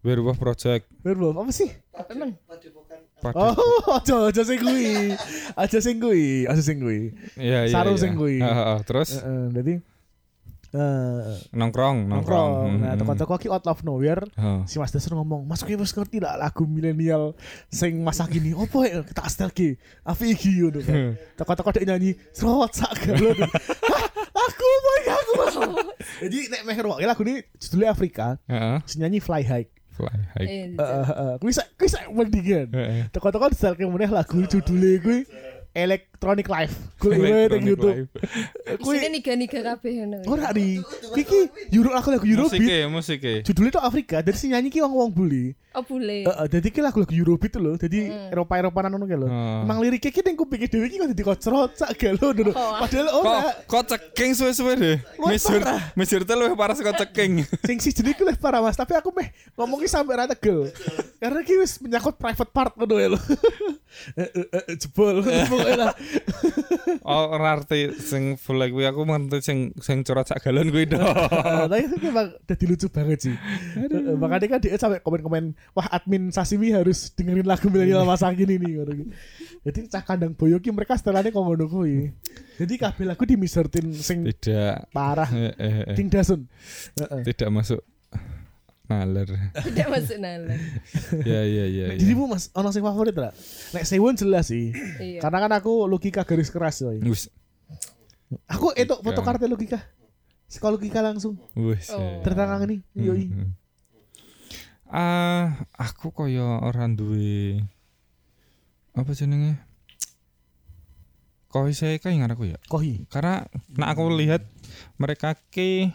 Werewolf Project. Werewolf apa sih Emang? oh aja aja sing kuwi aja sing kuwi aja sing kuwi Iya iya. Saru iya. sing kuwi. Heeh. Terus Heeh, jadi eh nongkrong, nongkrong. nongkrong nah Mm-mm. teko-teko ki out of nowhere Heeh. si Mas Dasar ngomong Mas kowe wis ngerti lah lagu milenial sing masa kini opo ya kita astel ki afi iki ngono kan teko-teko dek nyanyi serot sak galon *laughs* Hah, aku apa iki aku *laughs* jadi nek meh ngrungokne lagu ini judulnya Afrika Heeh. si nyanyi Fly High Fly high. Eh, Heeh, heeh. kuwi sak kuwi sak mendingan teko-teko disetelke meneh lagu judulnya kuwi Electronic Life. Electronic ning YouTube. Life. Kuwi Isine niga-niga kabeh ngono. ora di. Iki Euro lagu lagu Eurobeat. Musike, musike. Judulnya tuh Afrika, dari si nyanyi ki wong-wong bule. Oh bule. Heeh, jadi ki lagu-lagu Eurobeat lho, jadi Eropa-Eropa ngono ki lho. Hmm. Emang liriknya ki ning kuping dhewe ki kok dadi galo dulu. Oh. Padahal Kok ora. kok ceking suwe-suwe deh. Parah. mesur teh luwih parah saka ceking. *laughs* Sing si ki luwih parah Mas, tapi aku meh ngomongnya sampai rata tegel. Karena ki wis menyangkut private part ngono ya lho. *laughs* Eh, eh, eh, Jebol *laughs* pokoknya. *laughs* Oh, arti sing full kuwi aku ngerti sing sing curhat sak galon kuwi dong. *laughs* Tapi itu emang jadi lucu banget sih. Makanya kan dia sampai komen-komen, wah admin Sashimi harus dengerin lagu milenial masa kini nih. Jadi cah kandang boyo ki mereka setelahnya kok ngono kuwi. Jadi kabeh lagu dimisertin sing Tidak parah. dasun. Tidak masuk nalar. Tidak masuk nalar. *laughs* Ya ya ya. Nek dirimu Mas, ono sing favorit ora? Nek Sewon jelas sih. Iya. Karena kan aku logika garis keras coy. Wis Aku itu foto kartu logika. Sekolah logika langsung. wis. Oh. eh. Tertangan nih. Yoi. Hmm. Ah, aku kaya ora duwe apa jenenge? Koi saya kayak ingat aku ya. Kohi. Karena nah aku lihat mereka ke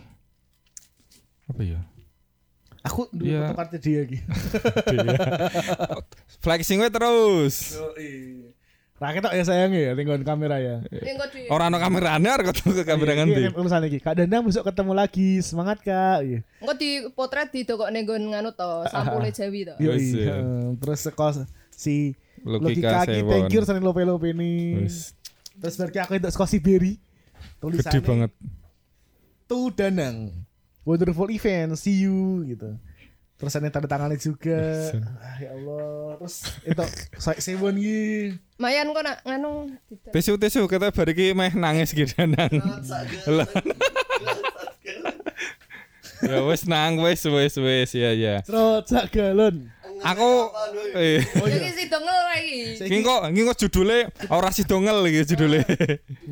apa ya? Aku dulu Iya. foto kartu dia iki. Flexing we terus. Rakyat tok ya sayang ya tinggal kamera ya. Yang kok di Ora ono kamerane arep ketemu ke kamera Iya, iya, urusan iki. Kak Danang besok ketemu lagi. Semangat Kak. Iya. Engko di potret di toko nggon nganu to, sampule Jawi to. Yoi. Wis, ya. Heeh. Terus sekos si Logika logika ki thank you sering lope-lope ini. Terus berarti aku itu sekosi Berry. Tulisannya gede banget. Tu Danang. Wonderful event, see you gitu. Terus ada tanda tangannya juga. Ah, ya Allah. Terus itu saya Sewon iki. Mayan kok nak nganu. Tisu tisu kita bar iki meh nangis gitu *laughs* nang. *laughs* Ya wis nang wis wis wis ya ya. Sak galon. Aku eh Iki si dongel lagi. Iki kok iki kok judule ora sidongel iki judule.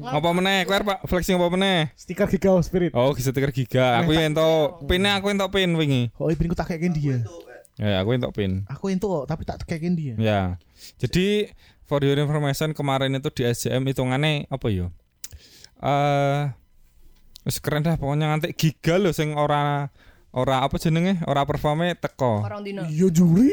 apa meneh? Kowe arep flexing apa meneh? Stiker Giga Spirit. Oh, stiker giga. Aku yang entuk pin aku entuk pin wingi. Oh, ini tak kayak dia. Ya, aku entuk pin. Aku kok, tapi tak kayak dia. Ya. Jadi for your information kemarin itu di SJM hitungannya apa ya? Eh wis keren dah pokoknya nanti giga loh sing ora ora apa jenenge? Ora performe teko. Orang dino. Iya juri.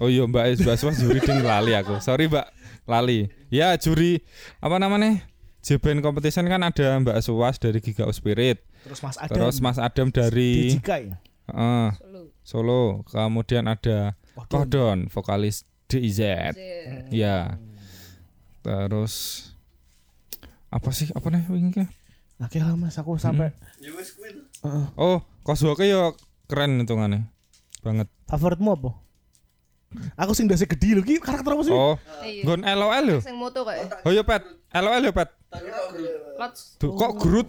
Oh iya Mbak Mbak Swas juri ding lali aku. Sorry Mbak, lali. Ya juri apa namanya? JBN competition kan ada Mbak Suwas dari Giga Spirit, Terus Mas Adam. terus Mas Adam dari DJK ya. eh, Solo. Solo, kemudian ada Kodon, vokalis DIZ. Ya. Terus apa sih apa nih wingi ki? Oke lah Mas, aku sampai to. Heeh. Oh, Coswalk ya keren hitungannya. Banget. favoritmu apa? Aku sing ndase gede lho, ki karakter apa sih? Oh, Iya. Gon LOL lho. Sing moto kayak. Oh iya Pet, LOL ya Pet. Kok Groot?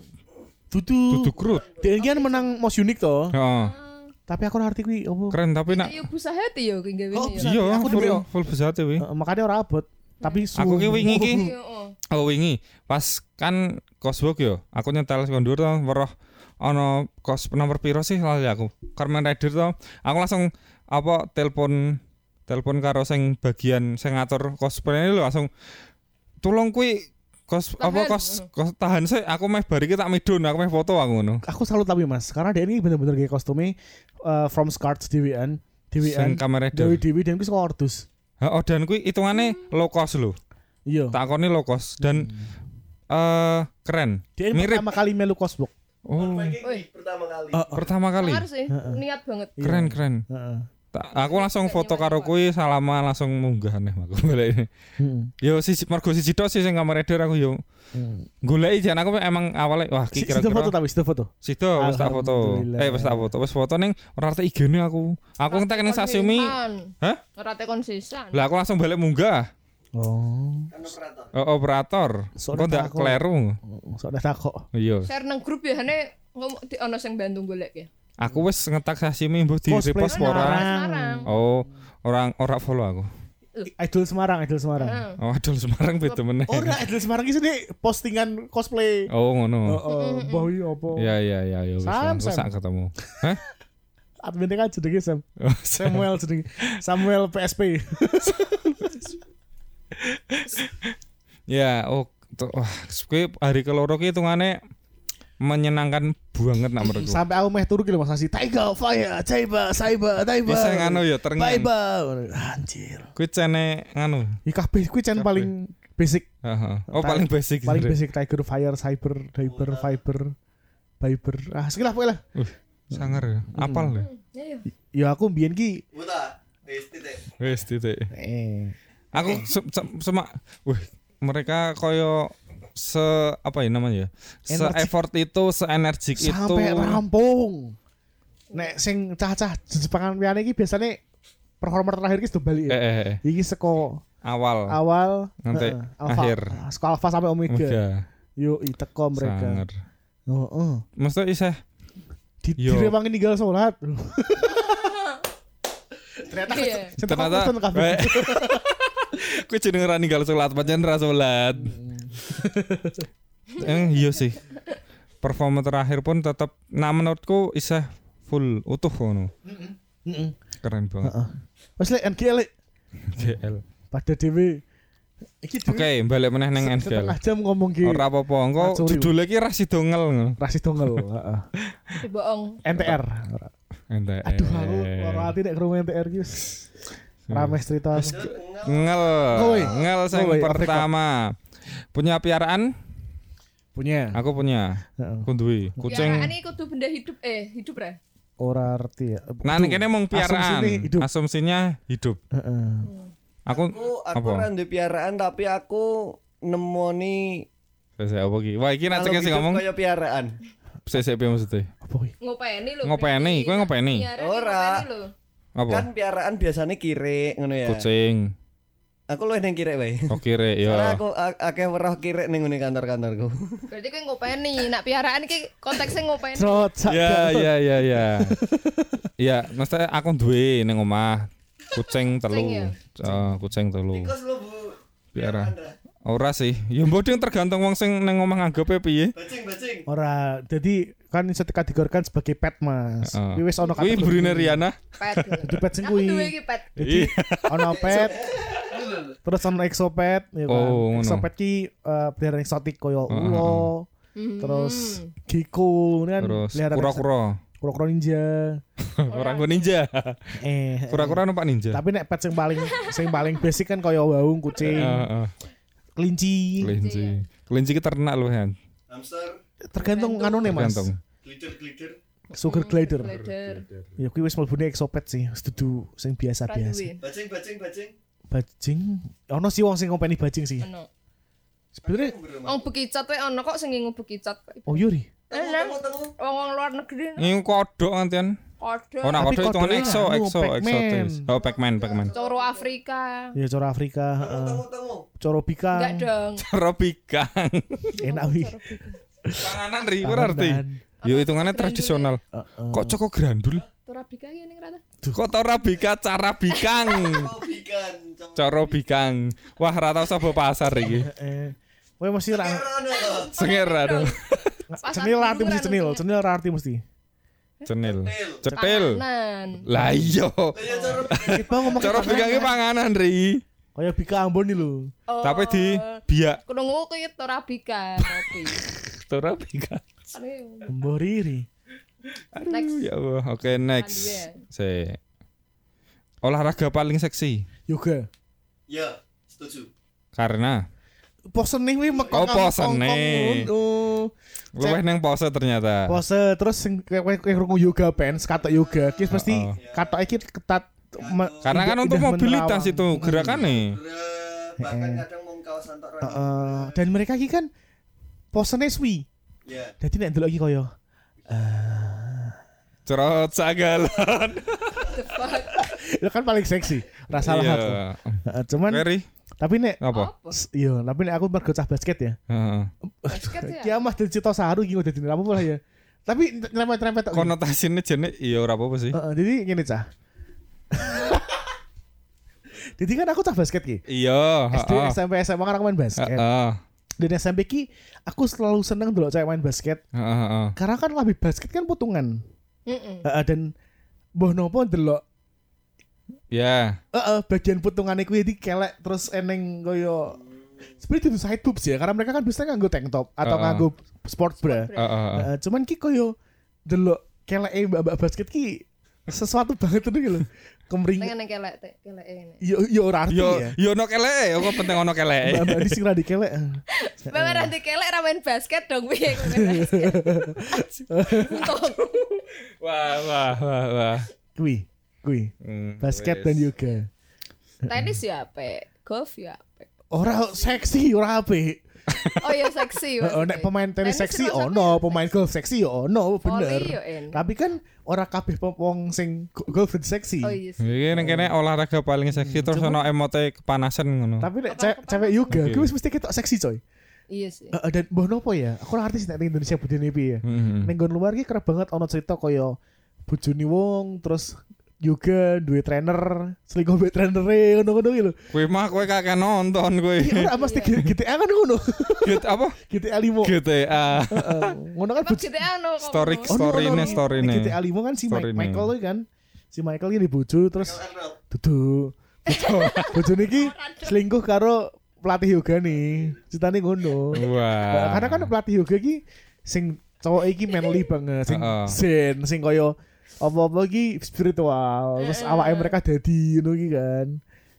Dudu. Dudu Groot. Dia kan menang Most Unique toh. Heeh. Tapi aku ngerti kuwi apa. Keren tapi nak Iya busa hati yo ki gawe Oh, iya Aku full, full besar wi. Heeh, makanya ora abot. Tapi su- Aku ki wingi ki Iya, oh. Wingi pas kan Coswalk yo, aku nyetel kondur to weruh ana kos nomor piro sih lali aku. Carmen Rider to, aku langsung apa telepon telepon karo sing bagian sing ngatur cosplay ini lho langsung tolong kuwi kos apa Tahan. kos, kos tahan sih aku meh bari ki tak midun aku meh foto aku ngono. aku salut tapi Mas, karena dia ini bener-bener kayak kostumnya eh, from Scarts Sing Dewian, Kamen Rider. Dewi Dewi dan saka Ordus. Heeh, dan kuwi hitungane low cost lho. Iya. Takone low cost dan eh keren. Dia ini Mirip. pertama kali melu cosplay. Oh, Wih. pertama kali. pertama kali. Sangar sih, niat banget. Iya. Keren keren. Heeh. Tak- aku langsung foto karo kuwi salaman langsung munggah nih aku balik ini. Heeh. Yo siji mergo siji tok sih sing kamar Rider aku yo Heeh. goleki jan aku emang awalnya wah Si- ki Sido foto kira-kira tapi sido foto. Sido wis tak foto. Eh wis tak foto. Wis foto ning ora rata IG-ne aku. Aku ngetek ning sashimi. Hah? Rate konsisan. Lah aku langsung balik munggah. Oh. Kan operator. Oh, operator. Kok ndak kleru. Soalnya takok. Iya. Share nang grup ya hane ngomong di ono sing bantu golek ya. Aku wis ngetak sashimi mbok di Cosplay repost ora. Semarang. Semarang. Oh, orang ora follow aku. Idol Semarang, Idol Semarang. Oh, aduh Semarang beda meneh. Oh, enggak, Idol Semarang iki postingan cosplay. Oh, ngono. Heeh, bawi apa? Ya ya ya ya wis. Sam, Sam. sak ketemu. *laughs* Hah? Adminnya kan jenenge Sam. Oh, Samuel jenenge. Samuel PSP. *laughs* Ya, oh tuh, hari keloro ki hitungane menyenangkan banget nak menurutku. Sampai aku meh turu ki Mas Asi. Tiger fire, Taiba, Saiba, Taiba. Bisa nganu ya terngiang. Taiba. Anjir. Kuwi cene nganu. Iki kabeh kuwi cen paling basic Heeh. Oh, paling basic. paling basic Tiger Fire, Cyber, Diver, Viper, Viper. Ah, sekilah pokoknya lah. Sangar ya. Apal ya. Ya ya. Ya aku mbiyen ki Buta. Wis titik. Wis titik. eh Aku se semak wih, mereka koyo se apa ya namanya ya? Se effort itu, se energik itu. sampai rampung. Nek sing cah-cah Jepangan liyane iki biasanya performer terakhir ki sudah balik Eh, ya. eh, eh. Iki seko awal awal Nanti alpha, akhir. Seko alpha sampai omega. Omega. Yo i teko mereka. Sangar. Oh, oh. Mesti isih Di direwangi ninggal salat. *laughs* Ternyata Iya. sing teko ternyata *laughs* *laughs* Kristen kabeh. Eh. Kuwi jenenge ra ninggal salat, pancen ra salat. *laughs* Eh iya sih. Performa terakhir pun tetap nah menurutku isih full utuh ngono. Heeh. Keren banget. Heeh. Wes lek NGL lek GL. pada dhewe iki dhewe Oke, balik meneh neng NGL. setengah jam ngomong ki Ora apa-apa, engko judulnya ki rasi dongel. rasis dongel heeh. Bohong. NTR Ente. aduh aku loro ati nek krungu NTR ki wis rame cerita ngel. Kowe. Ngel sing Kowe, pertama. Punya piaraan? punya Aku punya. Aku duwe kucing. Piaraan ini kudu benda hidup eh hidup ra. ora arti ya Nah, ini kene mung piaraan. Hidup. Asumsinya hidup. Heeh. Aku Aku aku apa? ra duwe piaraan tapi aku nemoni Sesek apa ki? Wah, iki nek sing hidup ngomong kaya piaraan. sesek piye maksudnya? apa kuwi Ngopeni lho. Ngopeni, kowe ngopeni? Ora. Apa? Kan piaraan biasanya kire ngono ya. Kucing. Aku luwih ning kire wae. Oh kire Karena ya. aku a- akeh weruh kire ning ngene kantor-kantorku. *laughs* Berarti kowe ngopeni. Nak piaraan iki konteksnya ngopeni. Trot Ya ya ya ya. Ya, mesti aku duwe ning omah kucing telu. Kucing ya? Eh, kucing telu. lu Bu. Piara. Ora sih. Ya mbok tergantung wong sing ning omah nganggepe piye. Bajing-bajing. ora jadi kan iso dikategorikan sebagai pet mas. Kuwi wis ono Kuwi kategori. burine Riana. Pet. *laughs* Jadi pet sing Aku duwe kuwi iki pet. jadi ono pet terus ono exopet ya kan Oh, exopet ki eh, peliharaan eksotik koyo Heeh, ulo Hmm. terus gecko ini kan Terus kura-kura. kura-kura ninja *laughs* Orang gua ninja. *laughs* eh Kura-kura numpak ninja. tapi nek pet sing paling sing paling basic kan koyo waung kucing Heeh. kelinci Kelinci. Kelinci ki ternak loh kan. Hamster, tergantung anu mas Tergantung. glider-glider. sugar glider ya kuwi wis mlebune exopet sih setuju sing biasa-biasa duwe. Bajing-bajing bajing. bajing ono sih wong sing ngopeni bajing sih Ono. sebenarnya Wong bekicat wae ono kok sing ngingu bekicat. oh yuri Enak. Temu-temu. Wong-wong luar negeri Ini kodok ngantian. kode. Oh, nah Tapi kodok itu kodoknya exo, exo, eksotis. Oh, Pac-Man, Pac-Man. Coro Afrika. ya coro Afrika heeh. Temu-temu. coro bika Enggak dong. Robikang. enak wi Panganan ri, berarti. Yo hitungannya tradisional. Kok coko grandul? Torabika ya ning rata. Kok torabika cara bikang? Bikan. Coro bikang. Wah, rata usah bawa pasar iki. eh Kowe mesti ra. Sengir aduh. cenil ra arti mesti cenil, cenil ra arti mesti. Cenil. Cetil. Lah iya. Ya ngomong Coro bikangnya panganan ri. Kaya bika Ambon nih lho. Oh, Tapi di biak Krungu kuwi torabika kopi. torabika. Ane Mbah riri. next. Ya Allah. Oke, next. Lanjut Se. Olahraga paling seksi Yoga. Ya, setuju. karena Pose nih wi Oh, mekong. pose nih. Oh. luwih neng pose ternyata. Pose terus sing kowe kowe yoga pants, katok yoga, ki mesti Oh. katok iki ketat me- Karena kan untuk mobilitas menerawang. itu gerakannya. Bre, bahkan kadang mau kawasan tok ra. Heeh. dan mereka iki kan posene suwi. Ya. Dadi nek ndelok iki koyo Cerot sagalon. *laughs* itu kan paling seksi. Ra salah Iya. aku. Heeh, cuman Ferry, tapi nek apa? iya, tapi nek aku mergo cah basket ya. Heeh. Basket ya. Kiamah dari Cito Saru gitu dadi apa lah ya. Tapi nyerempet-nyerempet tok. Konotasinya jenis iya ora apa-apa sih. Heeh, jadi gini cah. *laughs* jadi kan aku cah basket ki. Iya, SD, heeh. SMP, SMA kan aku main basket. Heeh. Dan SMP ki aku selalu seneng dulu cewek main basket. Heeh, heeh. Karena kan lebih basket kan putungan. Heeh. Heeh, dan boh nopo delok Ya. Heeh, bagian putungan iku iki kelek terus eneng koyo sebenarnya itu side boobs ya karena mereka kan biasanya nganggo tank top atau Heeh. nganggo sports bra. Heeh, heeh. Heeh, cuman ki koyo delok keleke mbak-mbak basket ki sesuatu banget tuh gitu loh. Kemring Pengen yang kelek teh, kelek ini. yo yo ora arti Yo ya. yo ono kelek, yo kok penting ono kelek. Mbak-mbak di sing di kelek. Bapak nanti kelek ramen basket dong piye main. Wah, wah, wah, wah. Kui, kui. Hmm, Basket dan yoga. Tenis ya apa? Golf ya apa? Ora seksi, ora apik. *laughs* Oh ya seksi. Heeh, nek pemain tenis seksi apa ono, pemain golf seksi yo ono, Volley bener. en. Tapi kan ora kabeh wong sing go- golf seksi. Oh iya sih. Iki ning kene olahraga paling seksi terus ono emote kepanasan ngono. Tapi nek Apa- ce- apa- cewek yoga, Oke. gue mesti ketok seksi coy. Iya sih. Dan mbah nopo ya? Aku ora artis nek ning Indonesia budine piye ya. Heeh. Ning nggon luar ki kerep banget ono cerita koyo bojone wong terus yoga duwe trainer, selingkuh mbek trainere ngono-ngono iki lho. Kowe mah kowe kakek nonton kowe. Iya ora mesti GTA kan ngono. Get apa? GTA 5. GTA. Heeh, ngono kan GTA? Oh, story no, story Ning ini. GTA 5 kan si. Michael kan si Michael ini bojo terus duduk *laughs* bojo niki selingkuh karo pelatih yoga nih ceritanya ngono Wah. karena kan pelatih yoga ki sing cowok iki manly banget sing zen sing koyo apa-apa ki spiritual terus awake mereka dadi ngono iki kan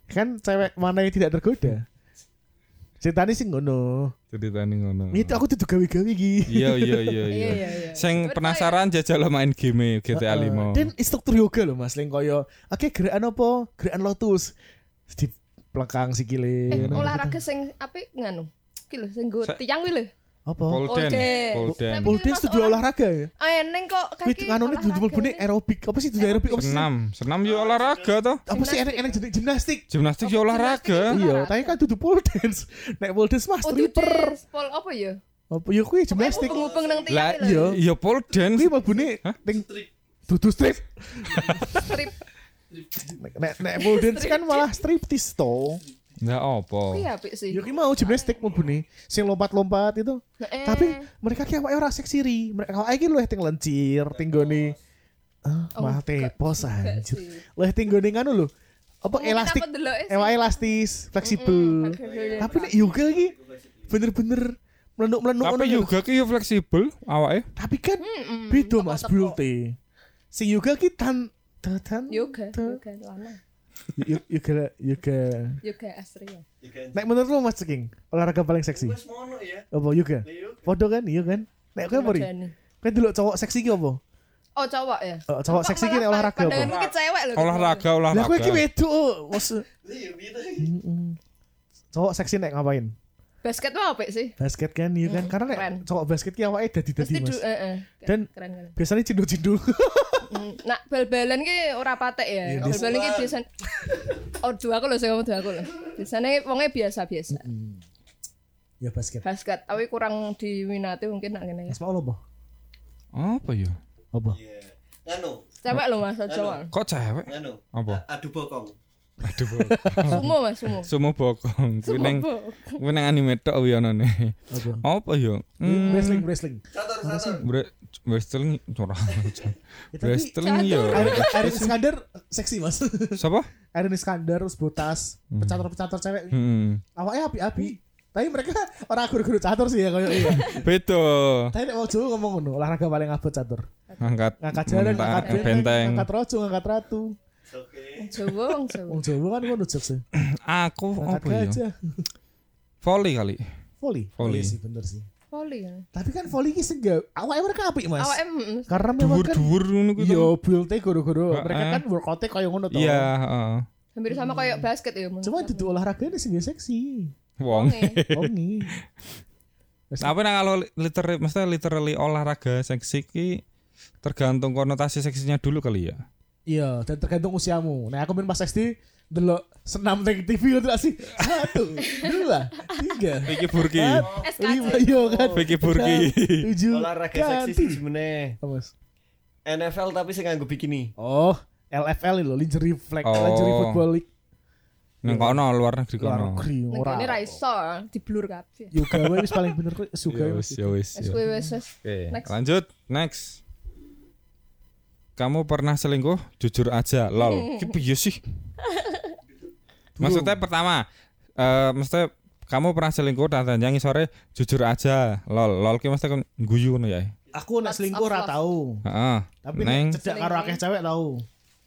kan cewek mana yang tidak tergoda ceritanya sing ngono ceritane ngono. itu aku tuh gawe-gawe iki Iya iya iya *laughs* Iya iya. iya iya. Sing penasaran jajal lo main game GTA Heeh. 5. Dan instruktur yoga loh mas, yang koyo, oke gerakan apa? Gerakan lotus di pelengkang sikile. Eh, olahraga sing apik nganu. Ki lho sing Sa- tiang kuwi lho. Apa? Polden. Polden. Polden. Pole itu dua olahraga ya? Ah eneng kok Wih, kaki. kanone duduk bune aerobik. Apa sih itu aerobik? Apa sih? Senam, senam yo olahraga toh. Apa sih enek-enek jenis gimnastik? Gimnastik yo olahraga. Iya, tapi kan duduk pole dance. Nek pole dance mah Oh, stripper. duduk pol apa ya? Apa ya kuwi gimnastik? Ngupeng nang Lah tiang iya. iya pole dance. Kuwi mlebune ning dudu strip. Strip. Nek nek, pole dance kan malah striptease to. Enggak apa. Kuwi apik sih. Ya ki mau gimnastik mlebune. Sing lompat-lompat itu. Eh, Tapi mereka ki awake ora seksi ri. Mereka awake ki luwih ting lencir, tinggone ah, Oh, mah enggak- tepos anjir. Luwih tinggone nganu lho. Apa Mungkin elastik? Ewa elastis, fleksibel. Tapi nek yoga ki bener-bener melenduk-melenduk Tapi juga ki yo fleksibel awake. Tapi kan beda. Mas Bulte. Sing yoga ki tan tan tan Yoga, tan- yoga lana. Yoga. Yoga asri ya. Nek menurut lu Mas Ceking, olahraga paling seksi? Wes mono ya. Apa yoga? Leo. Podo kan, iya kan? Nek kowe apa ri? Rajani. Kan dulu cowok seksi ki apa? Oh cowok ya. Oh, cowok seksi ki olahraga apa? Pandanganmu ki cewek lho. Olahraga Lah kowe ki olahraga. wedok. Leo gitu. Mm-mm. Cowok seksi nek ngapain? Basket mah apik sih. Basket kan, iya kan? Karena nek cowok basket ki awake dadi-dadi Mas. du heeh. Dan-. Biasanya cindu-cindu. *laughs* Hmm, Nak bal-balan ki ora patek ya. Iya, Bal-balan ki biasa Oh, dua aku lho sing ngomong dua aku lho. Biasanya wonge biasa-biasa. ya basket. Basket tapi kurang diminati mungkin nak ngene ya. Mas mau apa? Apa yo? Apa? Iya. Nganu, Cewek lho Mas aja. Wan. Kok cewek? nganu. Apa? Adu bokong. Aduh. *laughs* Sumo Mas, sumo. Sumo bokong. Kuwi ning kuwi ning anime tok wi onone. Apa? Apa yo? Hmm, Wrestling, wrestling. Wrestling curang. Ya, Wrestling yo. Iron Iskandar seksi mas. Siapa? Iron Iskandar terus botas, pecatur-pecatur cewek. Hmm. Awalnya api-api. Tapi mereka *laughs* orang guru-guru catur sih ya kayak iya. Beda. Tapi nek mau Jawa ngomong ngono, olahraga paling abot catur. Ngangkat Ngangkat jalan, ngangkat benteng. ngangkat rojo, ngangkat ratu. Oke. Wong Jawa, wong Jawa. Wong Jawa kan ngono jokes. Aku apa yo? gajah. Volley kali. Volley. Volley. Iya sih bener sih. Volley. ya. Tapi kan volley ki sengga. Awalnya mereka apik mas. Awake Karena memang kan Dhuwur-dhuwur ngono kuwi. Yo build-e guru-guru. Mereka kan workout-e kayak ngono toh. Iya, heeh. hampir sama kayak basket ya. menurut Cuma itu olahraganya sih nggak seksi. Wong. Oh *laughs* nih. Tapi nah kalau literally maksudnya literally olahraga seksi ki tergantung konotasi seksinya dulu kali ya. Iya, dan tergantung usiamu. Nah, aku main pas SD delok senam teng TV itu sih satu, dua, tiga, Vicky Burki. lima, iya kan? Vicky Burki. tujuh, Olahraga seksi sebenarnya. Mas? NFL tapi sing nganggo bikini. Oh, LFL itu lingerie flag, Oh. lingerie football league. Nang kono luar negeri Luar kono. negeri, Ning ora. kene ra iso, di blur kabeh. Yoga wae wis paling bener kok suka wis, ya wis. Wis wis Next. lanjut. Next. Kamu pernah selingkuh? Jujur aja, lol. Ki piye sih? *laughs* Maksudnya pertama, eh maksudnya kamu pernah selingkuh dan yang sore jujur aja. Lol, lol ki mesti kan guyu ngono ya. Aku nek selingkuh ora tau. Heeh. Tapi Neng nek cedak karo akeh cewek tau.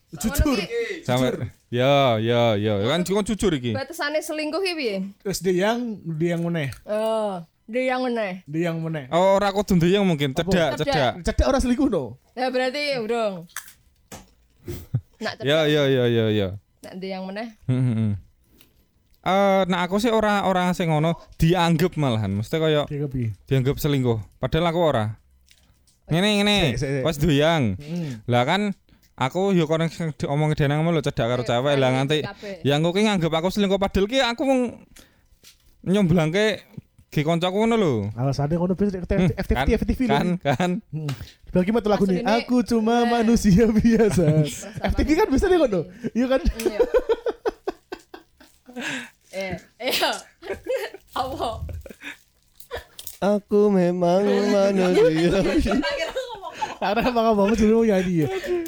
Jujur. sampe ya ya ya kan kan jujur iki. Batasane selingkuh ki piye? Terus dia yang dia yang meneh. Oh, dia yang meneh. Dia yang meneh. Oh, ora kudu ndeyeng mungkin, cedak, cedak. Cedak. Ora selingkuh no. Ya berarti urung. Nak *laughs* cedak, Ya ya ya ya ya. nak dia yang meneh. Hmm, hmm, hmm. Eh, nah aku sih ora ora sing ngono dianggap malahan, mesti kaya Dia kepi. dianggap selingkuh. Padahal aku ora. Ngene ngene, pas doyang. Hmm. Lah kan aku yo kono sing omong denang mulu cedak karo cewek lah nganti yang aku ki nganggep aku selingkuh padahal ki aku mung nyomblangke ki kancaku ngono lho. Alasannya kono bisa Hmm, FTV FTV kan kan Bagi matu lagu nih. Aku cuma Nah. manusia *laughs* biasa. Perasaan FTV kan bisa deh kono. Iya kan? Iya. Eh, iya. *laughs* Apa? Aku memang manusia. Karena emang ngomong dulu mau nyanyi ya.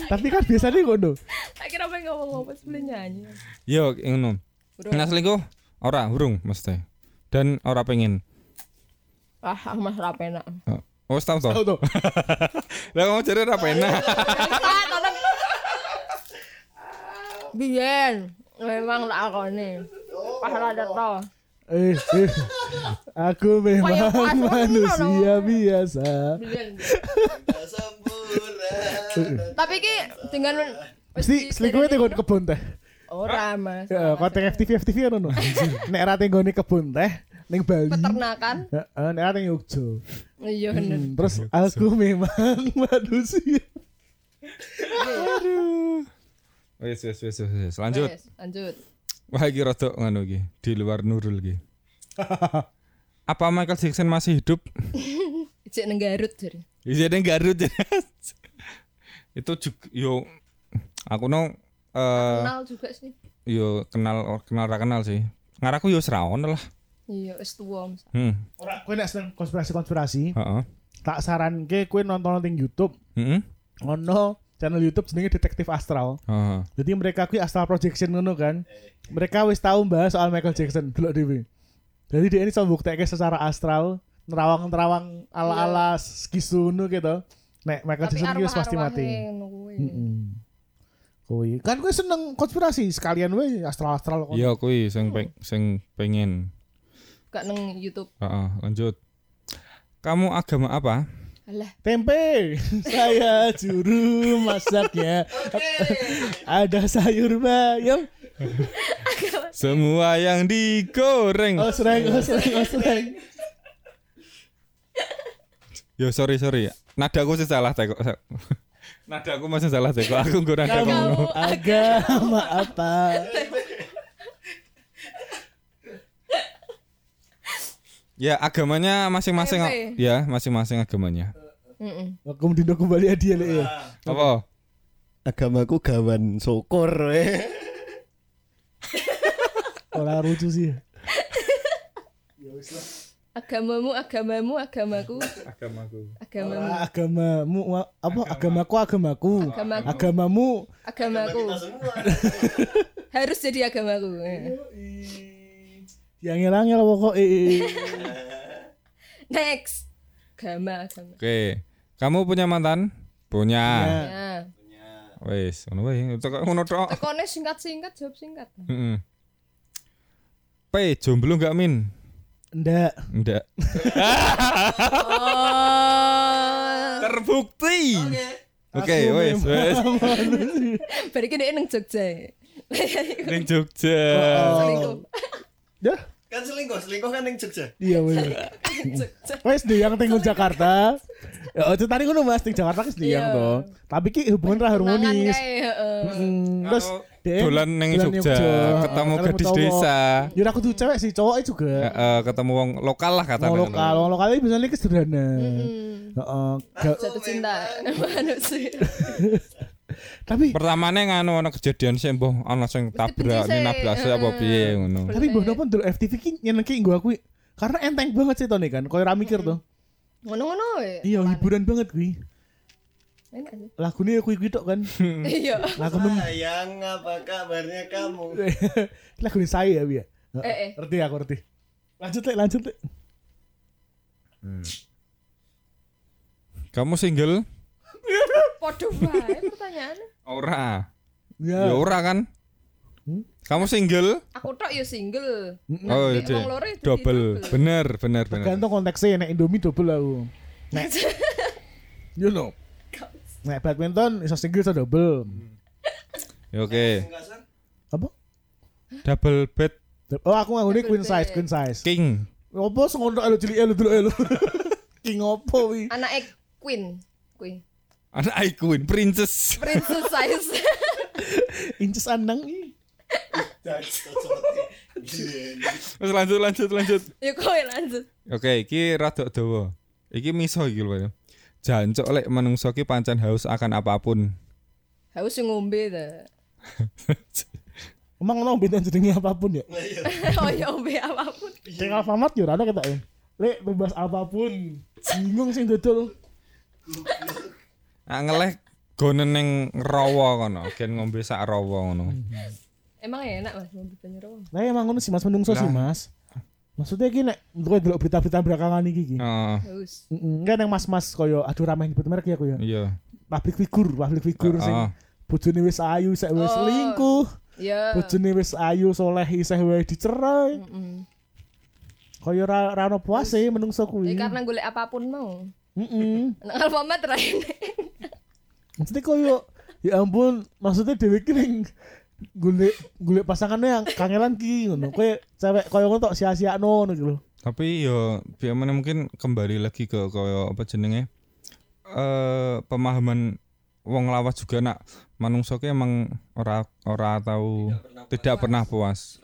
Tapi kan biasanya kono. tak kira pengen ngomong apa sebelum nyanyi. yo ngono. Nah selingkuh ora urung mesti. Dan ora pengen. Ah, aku mas ra penak. Oh, wis tau to. Tahu. Lah kamu. Ah, tolong. Biyen memang tak akoni. Pas rada to. Eh, eh. Aku memang manusia biasa. Tapi ki dengan Mesti selingkuhnya tengok kebun teh. Ora, Mas. Ya, konten FTV FTV kan ono. *laughs* Nek ra tenggone kebun teh ning Bali. Peternakan. Heeh, nek ra teng Yogyo. Iya bener. Hmm, terus aku memang *laughs* manusia. Wis wis wis wis, wis. Lanjut. Wes, lanjut. Wah iki rada ngono iki, di luar Nurul iki. *laughs* Apa Michael Jackson masih hidup? *laughs* Ijek nang Garut jadi. Iya deng Garut. Itu juga yo aku no eh Kenal juga sih. yo kenal kenal ra kenal sih. Ngaraku yo seraon lah. Iya, wis tuwa. Mas. Hmm. Ora kowe nek seneng konspirasi-konspirasi, Heeh. tak saranke kowe nonton ning YouTube. Heeh. Ono channel YouTube jenenge Detektif Astral. Heeh. Jadi mereka kuwi astral projection ngono kan. Mereka wis tahu bahas soal Michael Jackson delok dhewe. Jadi dia ini coba buktikan secara astral nerawang-nerawang ala-ala skisu ngono gitu. Nek Michael Tapi Jackson wis pasti mati. kuwi. Heeh. Kuwi kan kowe seneng konspirasi sekalian we astral-astral. Iya kuwi sing peng, sing pengen. Gak nang YouTube. Heeh, lanjut. Kamu agama apa? Alah, Tempe, *laughs* saya juru masaknya. Ada sayur bayam. Semua yang digoreng. Oh sereng, oh sereng, oh sereng. Yo sorry sorry. Nadaku sih salah teko. Nadaku masih salah teko. Aku nada Kamu agama apa? Ya agamanya masing-masing. Ya masing-masing agamanya. heeh. Aku mendino kembali hadiah lek ya. Apa? Agamaku gawan syukur eh. Ora lucu sih. Agamamu, agamamu, agamaku, Agamaku. agamamu, Ah, agamamu apa agamaku agamaku. Agamaku. Agamamu agamaku. *laughs* Harus jadi agamaku. Eh. Yang ngel pokok. *laughs* Next. Agama, agama. Oke. Kamu punya mantan? Punya. Ya. Wes, ngono wae. Teko ngono tok. Tekone singkat-singkat, jawab singkat. Heeh. P, jomblo enggak Min? Ndak. Enggak. Oh. Terbukti. Oke, wes, wes. Bari ki nang Jogja. Ning Jogja. Selingkuh. Dah. Kan selingkuh, selingkuh kan yang Jogja. Iya bener. Jogja. Wes di yang tinggal Jakarta. Ya itu tadi ngono Mas di Jakarta kan di yang Iya. to. Tapi ki hubungan ra harmonis. terus dolan ning Jogja, ketemu gadis cowok. desa. Ya aku tuh cewek sih, cowoknya juga. Ketemu wong lokal lah katanya. Mau lokal, wong lokal ini biasanya sederhana. Hmm. Heeh. Jatuh cinta *laughs* manusia. *laughs* Tapi Pertamane nganu ana kejadian sih mbah ana sing tabrak benci ni sih, nabrak sih apa piye ngono. tapi mbah nopo ndelok FTV ki nyenengke nggo aku karena enteng banget sih Tony kan. Koyo ra mikir tuh. Ngono-ngono. Iya, hiburan banget kuwi. Sih. Lagune ya kuwi kuwi tok kan. *laughs* Iya. Lagu Sayang, apa kabarnya kamu? *laughs* lagune saya ya. Eh, eh. Ngerti aku ngerti. Lanjut lek, lanjut lek. Kamu single? Podo wae pertanyaannya. Ora. Ya. Ya ora kan? Kamu single? Aku tok ya single. Oh, iya. wong loro ya jadi Double. Bener, bener, bener. Tergantung konteksnya nek Indomie double aku. Nek *laughs* you know. Nek badminton iso single iso double. Ya, Oke. Apa? Double bed Oh aku nganggone Double queen size, queen size. king. Apa sengontok elu cilik elu dulu elu. King opo wi? Anake Queen. Queen. Anak icon, princess. Princess size. *laughs* Inces andang ih. Terus lanjut, lanjut, lanjut. ya kowe lanjut. Oke, iki rada dawa. Iki miso iki lho. ya. Jancuk lek menungso ki pancen haus akan apa pun. Haus sing ngombe ta. *laughs* Emang ono beda jenenge apa pun ya. *laughs* oh ya ngombe apa pun. Kayak Alfamart yo ada kita ya. Lek bebas apa pun. Bingung sing dodol. Ah ngeleh gonen ning rawa kono, gen ngombe sak rawa ngono. Emang enak Mas ngombe banyu rawa. Nah emang ngono sih Mas menungso sih Mas. Maksudnya nek kowe delok berita-berita belakangan. Heeh. Haus. Heeh, enggak nang mas-mas koyo aduh ramah nyebut merek ya koyo. Iya. Public figure, public figure sing Heeh. bojone wis ayu sik wis Oh. selingkuh. Ya. Bojone wis ayu soleh isih wae dicerai. Mm-mm. Koyo ra ra ono puase menungso Ya kuwi. karena golek apa pun mau. Heeh. Nang Alfamart. Maksudnya koyo ya ampun, maksudnya dhewe ki ning golek golek pasangannya yang kangelan ki ngono. Kowe cewek koyo ngono tok sia-siakno ngono ki lho. Tapi yo biar mana mungkin kembali lagi ke koyo apa jenenge eh pemahaman wong lawas juga nak manungso ki emang ora ora tahu tidak pernah puas.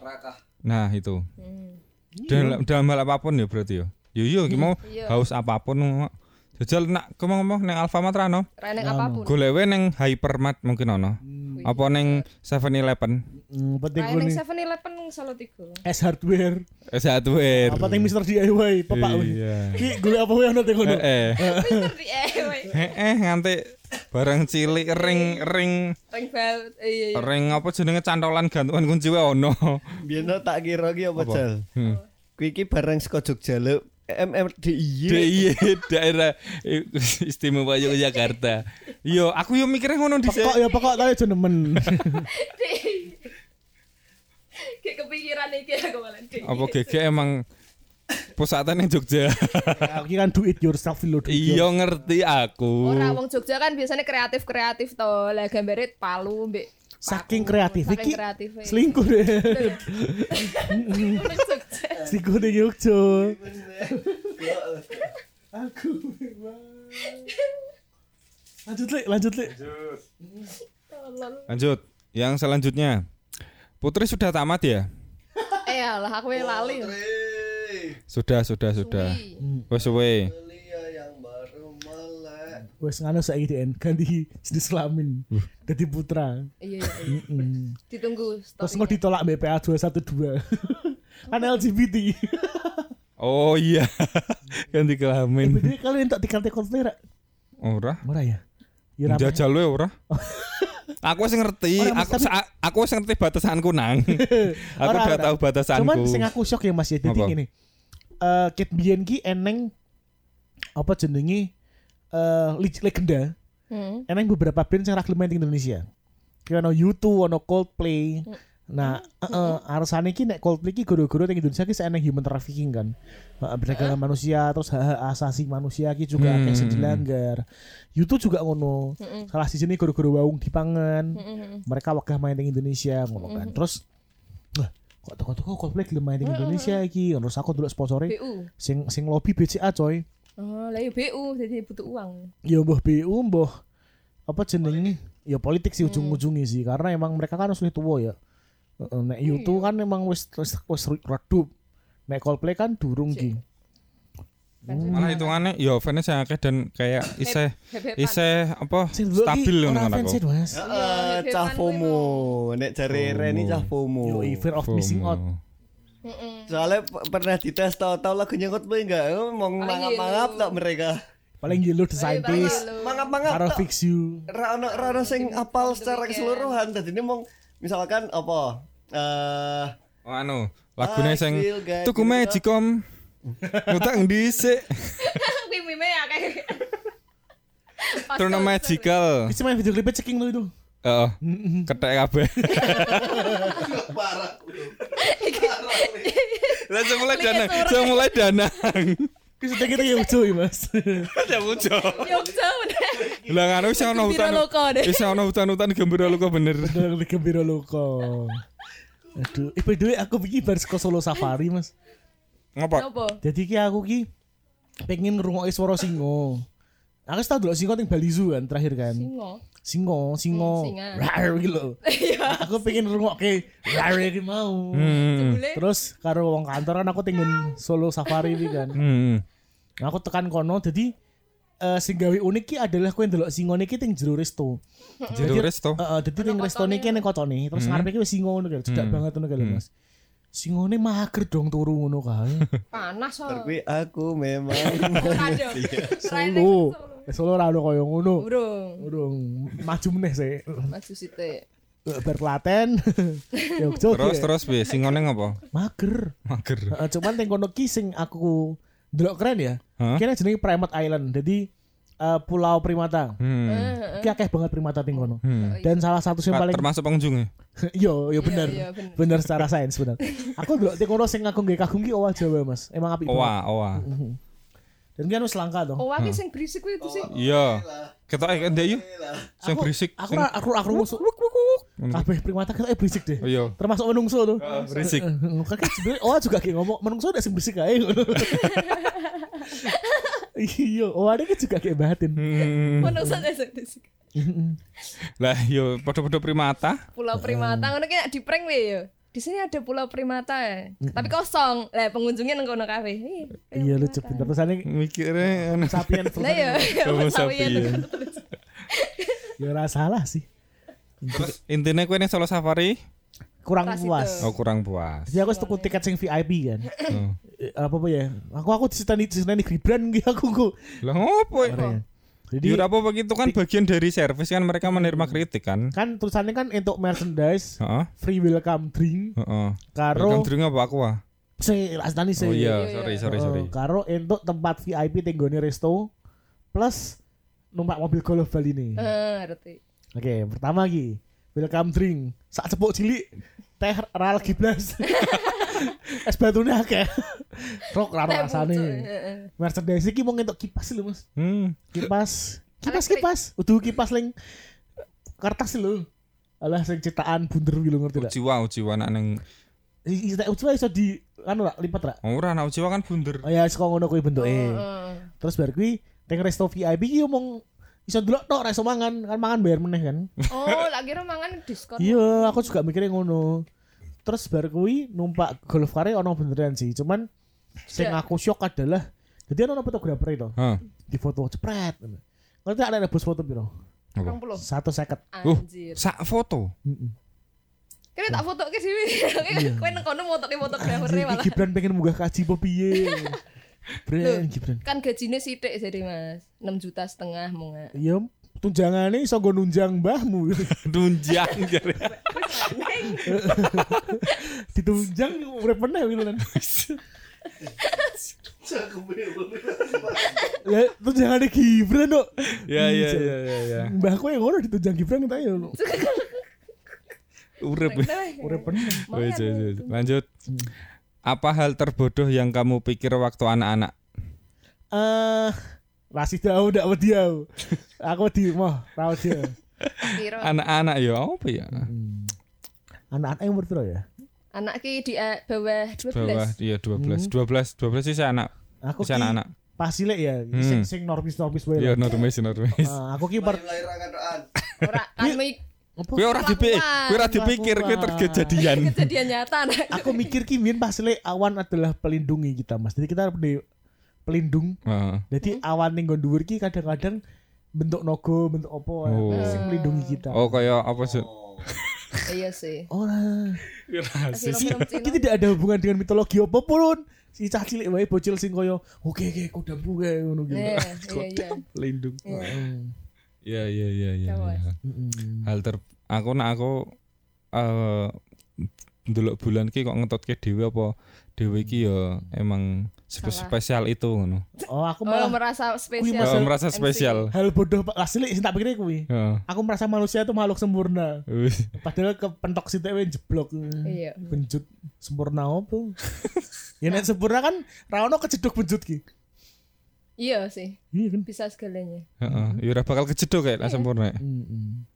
Nah, itu. Hmm. Dalam, dalam hal apa pun ya berarti ya. Yo yo ki mau Iya. haus apa pun. Jajal nak ngomong neng Alfamart ra ono. Ra ning apa pun. Golewe neng Hypermart mungkin ono. Apa neng 7-Eleven? Hmm, penting kuwi. ning 7-Eleven solo tiga. S hardware. Eh hardware. Apa ting Mr DIY, Bapak kuwi. Iya. Ki golek apa wae ono teng ngono. Eh, *laughs* Mister di ewe. eh, eh, nganti barang cilik ring ring Ring bell. Iya iya. ring apa jenenge cantolan gantungan kunci wae ono. Biyen tak kira ki apa jal. Hmm. Kuwi iki barang saka Jogja lho. MMDIY. DIY daerah istimewa Yogyakarta. Yo, aku yo mikirnya ngono dhisik. Pokok ya pokok tapi aja nemen. *laughs* Kayak kepikiran iki aku malah. Apa GG emang pusatan yang Jogja. Aku kan do it yourself it Iya ngerti aku. Ora wong Jogja kan biasanya kreatif-kreatif to. Lah gambare palu mbek Saking kreatif Saking iki kreatif. selingkuh deh. Selingkuh deh Yogyo. Aku Lanjut le, lanjut. Tolol. Lanjut. Yang selanjutnya. Putri sudah tamat ya? Eh alah aku yang lali. Sudah, sudah, sudah. Wes suwe. Belia yang baru melek. Wes ngono saiki DN ganti *laughs* jenis kelamin. Dadi putra. Iya iya. iya. Mm. Ditunggu Terus nggak ditolak BPA 212. *laughs* kan LGBT. Oh iya. *laughs* Ganti kelamin. Jadi kalian tak dikante konser Ora. Ora ya? Ya. Jajal lu ya ora. Aku wis ngerti, aku tapi- aku wis ngerti batasanku nang. aku udah tahu batasanku. Cuman sing aku shock ya Mas ya. Jadi Apa? gini. Eh Kit Bian ki eneng apa jenenge eh leg- legenda. Hmm. Eneng beberapa band sing ra gelem main di Indonesia. Kayak ono U2, ono Coldplay. Nah, heeh, alasannya ki nek Coldplay ki guru-guru di Indonesia ki seeneng human trafficking kan. Heeh, perdagangan manusia terus hak asasi manusia ki juga Hmm. kayak dilanggar. U2 juga ngono. Salah siji nih guru-guru waung dipangan. Hmm. Mereka wakah main di Indonesia ngono kan. Terus Wah, kok toko-toko Coldplay gelem main di Indonesia iki. Terus aku dulu sponsornya sing sing lobby BCA coy. Oh, lah ya BU jadi butuh uang. Ya mbah BU mbah apa jenenge? Ya politik sih ujung-ujungnya sih karena emang mereka kan sudah tua ya. Heeh, Nek U2 kan emang wis wis wis redup. Nek Coldplay kan durung ki. Malah hitungannya ya fans yang akeh dan kayak iseh iseh apa stabil ngono ora kan aku. Heeh, Iya, cah FOMO. Nek jare Reni cah FOMO. Yo fear of missing out. Soalnya pernah dites tahu-tahu lagunya Coldplay enggak? Mau mangap-mangap tak mereka? Paling yellow the scientist. Mangap-mangap Karo fix you. Ra ono ra ono sing apal secara keseluruhan. Tadi ini mau misalkan apa? Eh Oh, anu, Lagune I sing tuku. Magicom. *laughs* Ngutang dhisik. Kuwi *laughs* mime ya. Magical. Bisa main video klipnya ceking lo itu. Heeh. Kethek kabeh. *laughs* Parah. Lah mulai Lagi danang, suara. saya mulai danang. Kita yang cuy mas. Ya muncul. Yogyakarta bener. Lah ngono wis ana hutan. Wis ana hutan-hutan gembira loko bener. Gembira loko. Aduh, eh by aku bikin baris ke Solo Safari mas. Ngopo? Apa? Jadi ki aku ki pengen ngerungokne suara singo. Aku wis tau dulu singo ting Bali Zoo kan terakhir kan. Singo. Singo, singo. Hmm, singa. Rar gitu loh. *laughs* Aku pengen ngerungokke rar iki mau. Hmm. Terus karo wong kantor kan aku tinggal Solo Safari iki kan. *laughs* Hmm. Nah, aku tekan kono jadi eh sing gawe unik ki adalah kowe ndelok singone iki ting jero resto. Jero resto. Heeh, dadi ting resto niki ning kotone, Hmm. terus ngarepe iki wis singo ngono kan, cedak banget ngono kan Mas. Singone mager dong turu ngono kae. *laughs* Panas oh. Tapi aku memang *laughs* Aduh. Solo. Eh, Solo ra ono koyo ngono. Urung. Urung maju meneh sih. Maju sithik. Bar Klaten. *laughs* Yogyo. Terus terus piye? Singone ngopo? mager. Mager. Heeh, cuman ting kono ki sing aku ndelok keren ya. Hah? Kira jenenge Primate Island. Jadi eh, Pulau Primata. Hmm. Ki akeh banget primata kono. Hmm. Dan salah satu sing Pak, paling termasuk pengunjungnya. *laughs* Yo, yo bener. iya, bener. bener. secara sains bener. Aku dulu ting kono sing aku nggih kagum ki owah Jawa, Mas. Emang apik banget. Owa, owa. Dan kan wis langka toh. Oh, waki sing berisik kuwi itu sih. Iya. Ketok eh ndek yuk. Sing Aku- berisik. Aku aku aku musuh. Kabeh primata kan eh berisik deh. Iya. Termasuk menungso tuh. Berisik. Kakek sebenarnya oh juga kayak ngomong menungso udah sing berisik ae. *laughs* *laughs* Iya, oh ada kan juga kayak batin. Hmm. Saja sing berisik. Lah yo padha-padha primata. Pulau Primata ngono ki di prank we yo. Di sini ada Pulau Primata ya. Tapi kosong. Lah pengunjungnya nang kono kafe. Ih, Iya lucu pinter terus ane Mikirnya anu. sapien Lah ya, Homo sapiens. sapiens. ya ora salah sih. Terus intinya kowe ning Solo Safari Kurang itu. puas. oh kurang puas. Jadi aku tuku tiket sing VIP kan. Oh. Eh, apa apa ya? Aku aku disitani disitani Gibran gitu *laughs* aku ku. Lah ngopo? Ora ya. Jadi Jadi apa begitu kan bagian dari servis kan mereka menerima kritik kan. kan tulisannya kan untuk merchandise free welcome drink Heeh. karo Welcome drink apa aku ah? se asdani se Oh iya, sorry sorry sorry. Oh, karo untuk tempat VIP tenggone resto plus numpak mobil golf Bali nih. Eh, ngerti. Oke, pertama lagi welcome drink. Sak cepuk cilik teh ral giblas. *laughs* Es batune akeh. Rok ra Teh rasane. Merchandise iki mau ngentuk kipas lho, Mas. Hmm. Kipas. Kipas kipas. Udah kipas leng kertas lho. Alah sing cetakan bunder gitu ngerti gak? Ujiwa, ujiwa anak neng Iki ujiwa iso di anu lah lipat ra. ora anak ujiwa kan bunder. Oh ya saka ngono kuwi bentuke. Heeh. Terus bar kuwi teng resto VIP ki omong iso delok tok ra iso mangan, kan mangan bayar meneh kan. Oh, lagi mangan diskon. Iya, aku juga mikirnya ngono. Terus bar kuwi numpak golf kare ono beneran sih, cuman sing aku shock adalah jadi ono fotografer itu Hah. di foto cepret. Ngerti ada ada bos foto piro? Apa? 20. Satu seket. Uh, Anjir. sak foto. Kene tak foto ke sini. Kowe nang kono motoke fotografer Anjir, malah. Gibran pengen munggah kaji apa piye? Bren, Gibran. Kan gajine sithik jadi Mas. 6 juta setengah mau nggak. Iya, tunjangane iso nggo nunjang mbahmu. *laughs* Dunjang jare. *laughs* Ditunjang urip meneh kuwi lan. Lah *laughs* tunjangane Gibran kok. Ya ya ya ya ya. Mbahku yang ngono ditunjang Gibran ta ya. Urip. Urip meneh. Wes, wes, wes. Lanjut. Apa hal terbodoh yang kamu pikir waktu anak-anak? Eh, masih tahu ndak wedi aku. Aku di ra wedi. Kira Anak-anak ya apa ya? Anak-anak yang umur piro ya? anak ki di eh, bawah 12. Bawah iya 12. 12 12 sih anak. Aku ki anak-anak. pas cilik ya, Hmm. sing sing normis-normis wae. Iya lah. normis normis. Aku ki per lahir kadoan. Ora kan apa? Kowe ora dipikir, kowe ora dipikir kowe terkejadian. *laughs* kejadian nyata anak. Aku mikir ki mien pas cilik awan adalah pelindungi kita, Mas. Jadi kita punya pelindung. Heeh. Jadi awan ning nggon dhuwur ki kadang-kadang bentuk nogo, bentuk opo Oh. sing melindungi kita. Oh kayak apa sih? Iya sih. Ora. Film-film Ki Cina. tidak ada hubungan dengan mitologi apa pun. Si cah cilik wae bocil sing koyo oke oke kodamku kae ngono gitu. *laughs* Iya, iya, *laughs* iya. Lindung. Hmm. Iya iya iya iya. Iya. Hal ter aku nak aku eh ndelok bulan ki kok ngetotke dhewe apa dhewe iki ya emang spe- spesial itu ngono. Oh, aku Oh, malah merasa spesial. Oh, merasa MC. spesial. hal bodoh Pak. asli sing tak pikir kuwi. Heeh. Aku merasa manusia itu makhluk sempurna. Padahal kepentok sithik wae jeblok. Iya. Benjut sempurna opo? ya nek sempurna kan ra ono kejeduk benjut ki. Iya sih, Iya kan? bisa segalanya. Heeh. Ya ora bakal kejedok kayak lah sempurna. Heeh.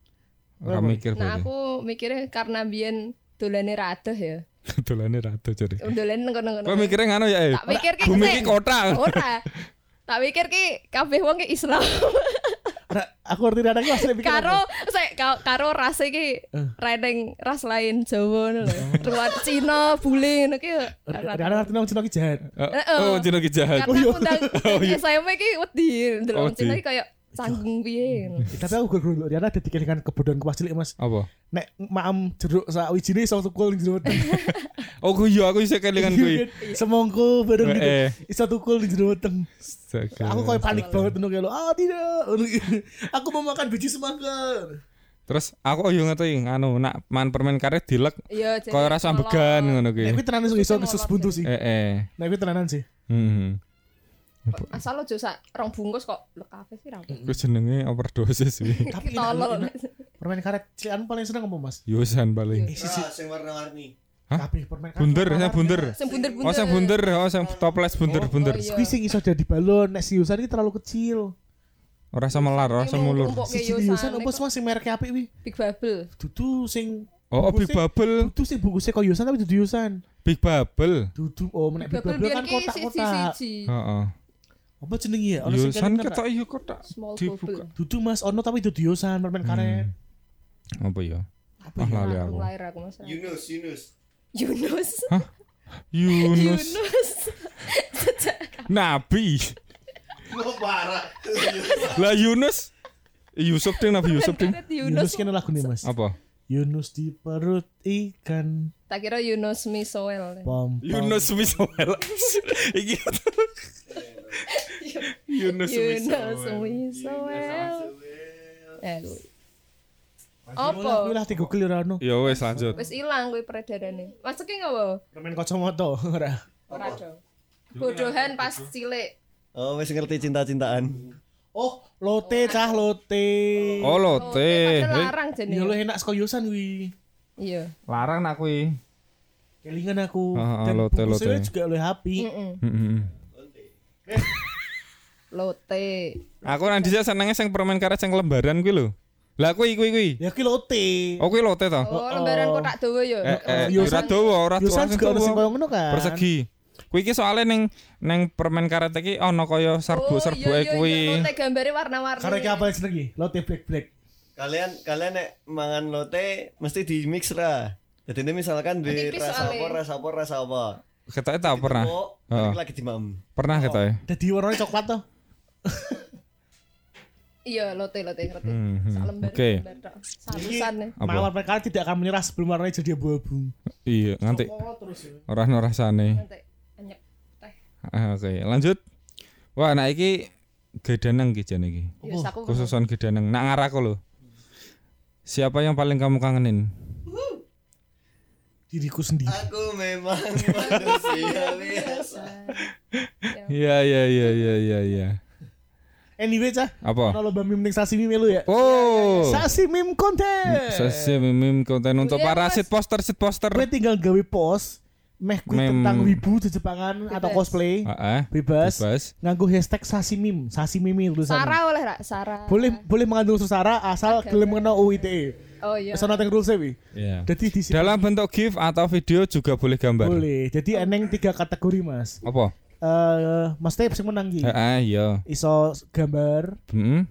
Ora mikir Nah, berarti. aku mikirnya karena biyen dolane radoh ya. *laughs* Dolane rada jare. Dolane ngono-ngono. Kok mikirnya ngono ya? eh? Tak pikir ki Bumi ki kota. Ora. Tak pikir ki kabeh wong ki Islam. *laughs* Ra, aku ngerti ada aku asli pikir. karo ka- karo ras iki reneng ras lain Jawa ngono lho. Ruan Cina, bule ngono ki. Riana ngerti nang Cina ki jahat. Heeh. Oh, Cina ki jahat. Karena aku ndang SMP ki wedi Oh, ndelok wedi. Cina ki kayak canggung piye ngono. Tapi aku guru Riana ada dengan kebodohan kepas cilik Mas. Apa? Nek maam jeruk sak wijine iso tukul jero weteng. *laughs* Oh, ku iya aku iso kelingan kuwi. *laughs* Semongko bareng gitu. Eh. Iso tukul ning jero weteng. Astaga. Aku kayak panik banget kayak lo. Ah tidak. Gitu. *laughs* Aku mau makan biji semangka. Terus aku yo ngerti anu nak man permen karet dilek Iya, koyo rasa ambegan ngono Nek ki. kuwi tenanan iso iso buntu sih. Eh eh. Nek kuwi tenanan sih. Hmm. Asal lo sak rong bungkus kok lek kabeh sih ra. Ku jenenge overdosis *laughs* wi. Tapi Tolol. permen karet cilikan paling seneng apa Mas? Yosan paling. Eh sisi Nah, sing warna-warni. Hah? kabeh permen karet. Bunder, saya bunder. Sing bunder-bunder. Oh, sing bunder, oh sing toples bunder-bunder. Oh, iya. Kuwi sing iso jadi balon, nek siusan iki terlalu kecil. Ora semelar, ora semulur. Si siusan apa sih Mas sing merek apik wi? Big Bubble. Dudu sing Oh, Big bungkusnya- Bubble. Dudu sing bungkusnya koyo yusan tapi dudu yusan. Big Bubble. Dudu oh menek Big bubble kan kotak-kotak. Heeh. Apa jenenge ya? Ono sing Yosan ketok iya kotak. Small Dibuka. Dudu Mas ono tapi dudu yusan permen karet. Apa ya? Apa Ah, ya? lali Aku aku. lahir aku Mas. Yunus, Yunus. Yunus. *laughs* Yunus. Yunus. *laughs* Nabi. Oh, parah. Lah Yunus. Yusuf ding Nabi Yusuf ding. Yunus kene lagu nih Mas. Apa? Yunus di perut ikan Tak kira Yunus Misoel. pom pom. Yunus Misoel. *laughs* Iki. Yunus Yunus Misoel. Misoel. Eh, kuwi. Apa? Kuwi apa? lah di Google ora ono. Ya wes lanjut. Wis ilang kuwi peredarane. Masuknya ngopo? Permen kacamata ora. Ora do. Bodohan pas cilik. Oh, wis ngerti cinta-cintaan. Oh, lote cah lote. Oh lote. padahal Eh, larang. Ya lo enak saka yusan kuwi. Iya. Larang nak kuwi. Kelingan aku. Ah, ah, Dan lote, lote. juga oleh api. Heeh. Heeh. Lote. Aku nang dhisik senenge sing permen karet sing lembaran kuwi lho. Lah kuwi kuwi kuwi. Ya ki lote. Oh kuwi lote to. Oh, lembaran kotak dawa ya. Eh eh Yosan- ora dawa, ora ora juga ono sing dawa. koyo ngono kan. Persegi. Kuwi iki soalnya ning ning permen karet iki ana kaya serbuk-serbuke Oh, iya, iya, kuwi. iya, Lote gambare warna-warni. Karena iki apa jeneng iki? Lote black black. Kalian kalian nek mangan lote mesti di mix ra. Jadi ini misalkan di Tipis rasa apa, rasa apa, rasa apa. Ketoke tak pernah. Balik lagi di mam. Pernah ketoke. Dadi warnanya coklat toh. Iya, lote lote ngerti. Hmm, hmm. Sak lembar. Oke. lembar tok. Sabusan nih. Apa? Mawar tidak akan menyerah sebelum warnanya jadi abu-abu. Iya, nganti Oh, terus ya. ora ono rasane. Nanti anyek teh. Ah, Oke, lanjut. Wah, nah iki gedaneng iki jane iki. Aku Khususan gedaneng. Nak ngaraku lho. Siapa yang paling kamu kangenin? Diriku sendiri. Aku memang manusia biasa. *laughs* Iya, iya, iya, iya, iya, iya. Anyway cah, Apa? ono lomba ning sashimi melu ya. Oh. Sashimi kontes. Sesi meme konten untuk Iya, para Mas. sit poster sit poster. Gue tinggal gawe post meh kuwi Meme. tentang wibu di Jepangan atau Bebas. cosplay. Heeh. Bebas. Bebas. Nganggo hashtag sasimim, sasimimi tulisannya. Sarah oleh ra? Sarah. Boleh boleh mengandung unsur sara asal Oke, gelem kena UITE. Oh iya. Teng rules wi. Iya. Jadi di sini Dalam bentuk GIF atau video juga boleh gambar. boleh. Jadi eneng tiga kategori Mas. Apa? Eh, Mas Tep sing menang iki. Heeh, iya. Iso gambar, Heeh.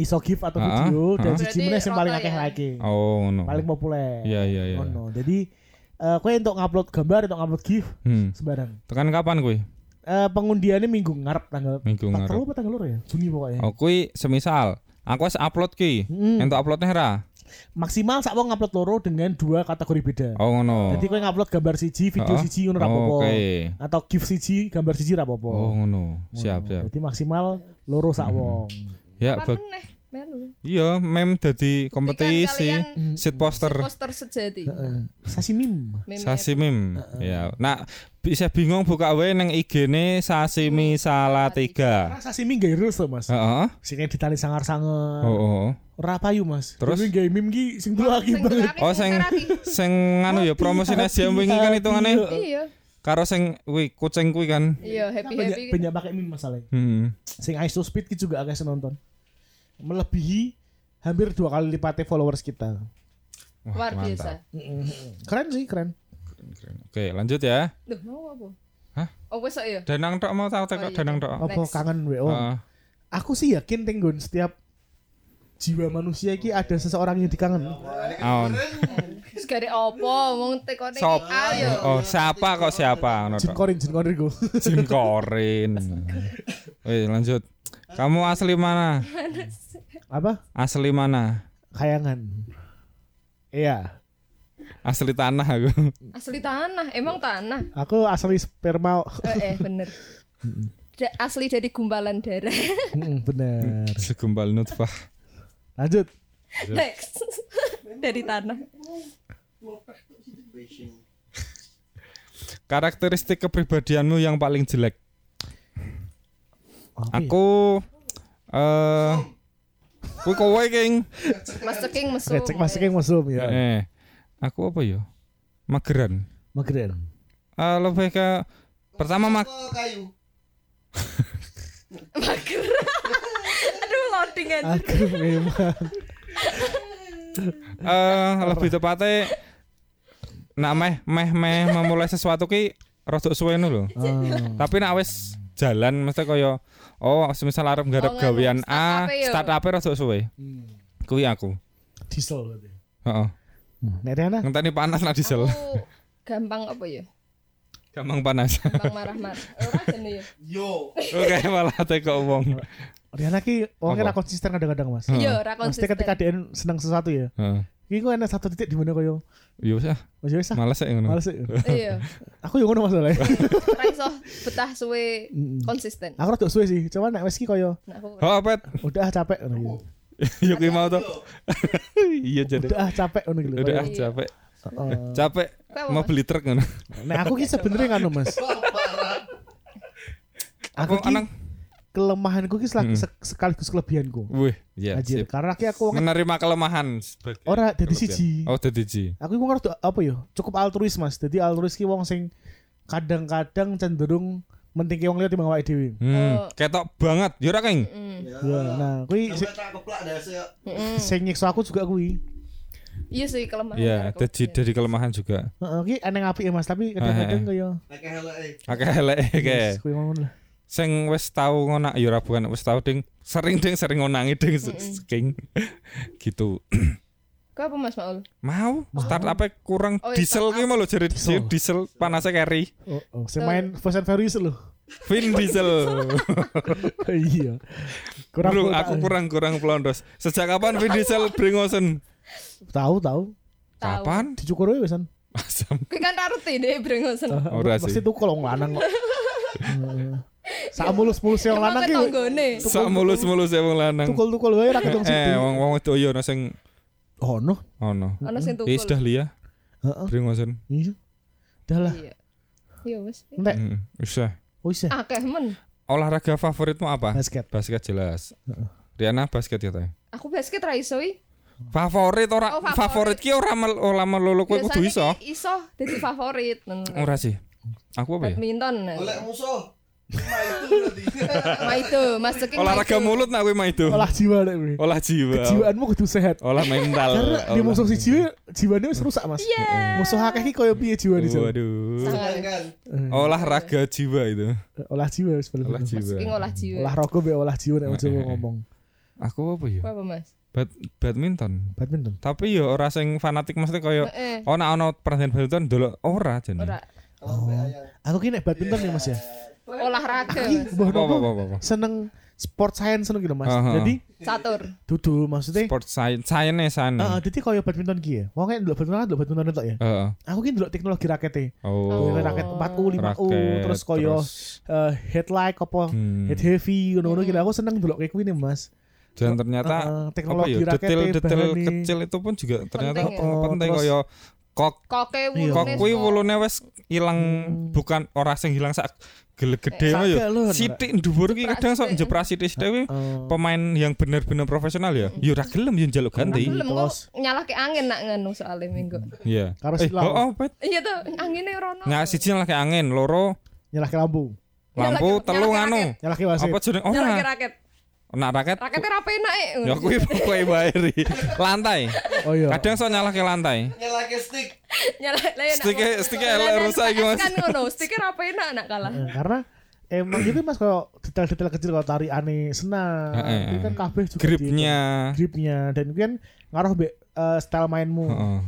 iso GIF atau Ah, video dan ah. siji Berarti meneh sing paling akeh ya? like. Oh, ngono. Paling populer. Iya, iya, iya. Ngono. Jadi eh kowe untuk ngupload gambar, untuk ngupload GIF Hmm. sembarang. Tekan kapan kuwi? Eh pengundiannya minggu ngarep tanggal Minggu ngarep. telu apa tanggal ya? Juni pokoknya. Oh, kuwi semisal aku wis upload ki. Hmm. Entuk uploadnya ra? Maksimal sak wong ngupload loro dengan dua kategori beda. Oh, ngono. Jadi kowe ngupload gambar siji, video Oh. siji ngono ra Oh, apa-apa. Oke. Atau GIF siji, gambar siji ra apa-apa. Oh, ngono. Siap, siap. Jadi maksimal loro sak wong. Ya, Kapan bag- meneh? Melu. Iya, mem dadi Buktikan kompetisi kalian sit poster poster sejati. Heeh. Sashimi. Meme sasi mim. Ya. Nah, bisa bingung buka wae nang IG-ne sashimi salatiga. Karena sashimi gak rules loh mas. Heeh. Sing ditali sangar-sangar. Oh, oh. Ora payu mas. Terus? Gawe meme ki sing dulu lagi banget. Oh, sing sing anu ya promosine SJM wingi kan hitungane Iya. karo sing kuwi kucing kuwi kan. Iya, happy Banyak happy. banyak pakai meme masalahnya. Hmm. Sing Ice to Speed ki juga agak nonton. Melebihi hampir dua kali lipatnya followers kita. Wah, Luar mantap. biasa. Keren sih, keren. Oke, lanjut ya. Duh, mau apa? Hah? Oh, wes ya. Danang tok mau tau Oh, tekok iya. danang tok. Apa kangen WO? Heeh. Aku sih yakin tenggon setiap jiwa manusia ki ada seseorang yang dikangen. Aon. Gare opo? Wong tekone iki ayo. Oh, siapa kok siapa ngono Jin tok. korin, jin korin go. Jin Korin. *laughs* Lanjut. Kamu asli mana? Apa? Asli mana? Kayangan. Iya. Asli tanah aku. *laughs* Asli tanah, emang tanah. Aku asli sperma. Eh, eh bener. *laughs* Asli dari gumpalan darah. *laughs* Mm, bener. Segumpal nutfah. Lanjut. Next. dari tanah. Karakteristik kepribadianmu yang paling jelek. Ya? Aku eh Kuwi kowe king. Mas Ceking mesum. Recek masukin mesum ya. Eh, aku apa ya? Mageran. Mageran. Eh, lebih ke pertama mak kayu. *laughs* Mager. Aduh, loading aja. Aku memang. *laughs* eh lebih tepatnya nak meh meh meh memulai sesuatu ki rada suwe lho. Oh. Tapi nak wis jalan mesti kaya oh semisal arep garap Oh, gawean A, startup rada suwe. Hmm. Kuwi aku. Diesel berarti. Heeh. Nek Riana? Ngenteni panas lah diesel. Aku gampang apa ya? Gampang panas. Gampang marah-marah. Ora ya. Yo. Oke malah teko wong. Riana ki orangnya ra konsisten kadang-kadang mas. Iya, ora Mesti konsisten. ketika dia senang sesuatu ya. Heeh. Iki kok enak satu titik di mana koyo. Ya wis ah, Mas wis ah. males sih ngono. Males sih. Iya. *laughs* Aku yo ngono masalahnya. *laughs* Ora iso betah suwe konsisten. Aku rada suwe sih. Cuman nek wis ki koyo aku Oh, pet. udah ah, capek ngono gitu. *laughs* Ya kuwi mau to. Iya jadi. Udah ah, capek ngono gitu. Udah ah, Iya. capek. Heeh. Capek mau beli truk ngono. Nek aku ki sebenarnya nganu Mas. Aku ki anang? Kelemahanku ki Mm. sek- sekaligus kelebihanku. Wih, ya Anjir, sip. karena ki aku Menerima kelemahan sebagai ora dadi siji. Oh, dadi siji. Aku iku ngerti apa ya? Cukup altruis Mas. Jadi altruis ki wong sing kadang-kadang cenderung mentingke wong liya timbang awake dhewe. Hmm, Oh. ketok banget. Ya ora, King? Mm. Ya, nah, kuwi. Mm. sing nyiksa aku juga kuwi. Iya sih kelemahan. Iya, dadi dari kelemahan juga. Heeh, ki eneng apike Mas, tapi kadang-kadang kaya Pakai helek eh. Akeh elek kae. kuwi ngono lah. Sing wis tau ngonak ya ora bukan wis tau ding sering ding sering ngonangi ding King. *clears throat* gitu. *clears throat* Kau apa Mas Maul? Mau startup kurang Oh, iya, diesel ki mau lho jare Diesel. diesel panasnya carry. Oh, oh. Sing main Fast and Furious lho. Vin Diesel. *laughs* iya. Kurang Bro, aku tak- kurang kurang pelondos. Sejak kapan Vin Diesel brengosen? tahu tahu. Kapan? Dicukur wae wisan. *laughs* Asam. Kuwi kan rarti deh brengosen. Ora Pasti sih. tuh kalau lanang kok. *laughs* *laughs* Sak mulus-mulus yang lanang ki. Sak mulus-mulus ya wong lanang. tukul-tukul wae ra ketong Eh, situ. wong wong itu yo ono sing Oh no. ono. Ana sing tukul. Wis dah liya Heeh. brengosen. Iya. Dah lah. Iya. Iya wis. Entek. Heeh. Wis. Oh iya. Akeh men. Olahraga favoritmu apa? Basket. Basket jelas. Riana basket ya teh. Aku basket ra iso i. Favorit ora Oh, favorit favorit. ki ora mel- ora melulu kowe kudu iso. Iso dadi favorit. Ora sih. Aku apa ya? Badminton. Oleh musuh. Cuma itu Olahraga itu. mulut nak kowe mah itu. Olah jiwa nek kuwi. Olah jiwa. Kejiwaanmu kudu sehat. Olah mental. Karena di Olah- musuh si jiwa, jiwane wis rusak, Mas. Musuh akeh ki koyo piye jiwa di sana. Waduh. Sangat. Kan. Olahraga jiwa itu. Olah jiwa wis bener. Olah jiwa. olah jiwa. Olah raga be olah jiwa nek Eh, Jawa eh, eh. ngomong. Aku apa ya? Apa Mas? Bad badminton. Badminton. Tapi ya ora sing fanatik mesti koyo oh nek ono pertandingan badminton delok ora jane. Ora Oh. Aku ki nek badminton ya, Mas ya. Olahraga. Mbah Apa apa nopo apa. apa. seneng sport science ngono gitu, Mas. Aha. Jadi Catur. dudu maksudnya Sport science science sana. Heeh, jadi koyo badminton ki ya. Wong kan ndelok badminton ndelok badminton tok ya. Heeh. Aku ki ndelok teknologi rakete. Oh. Raket 4U, 5U, Raket, terus koyo terus, eh, headlight apa hmm. head heavy ngono-ngono gitu. Aku seneng ndelok kayak kuwi nih, Mas. dan ternyata apa teknologi ya detail-detail kecil itu pun juga ternyata Penting ya. penting, Terus- kaya kok Koke Iya. kok wulune kuwi wulune wis ilang Hmm. bukan ora sing hilang sak gele gede Eh, mah ya? Sithik dhuwur ki kadang sok Jepras sithik-sithik kuwi Heeh. pemain yang bener-bener profesional ya? Ya ora gelem yo njaluk ganti. nyalahke angin nak ngono soalnya minggu. iya. Karo eh silang. oh, oh bet Iya tuh, angine rono. nah siji lagi angin loro. Nyalahke lampu. Lampu Nyalahke- telu nyalahke nganu. nyalahke wasit. Apa jeneng? Nyalahke ora raket. Nak raket Raketnya ra penak e. ya kuwi pokoke wae ri. lantai oh iya kadang sok nyalahke lantai Nyelake stick. Nyalah lah ya, nak- Stike- stike elek rusak iki, Mas. Kan ngono, stike ra penak nak kalah. Eh, karena emang itu mas kalau detail-detail kecil kalau tari aneh senang Heeh, itu kan kabeh juga gripnya gripnya dan kan ngaruh be eh, style mainmu heeh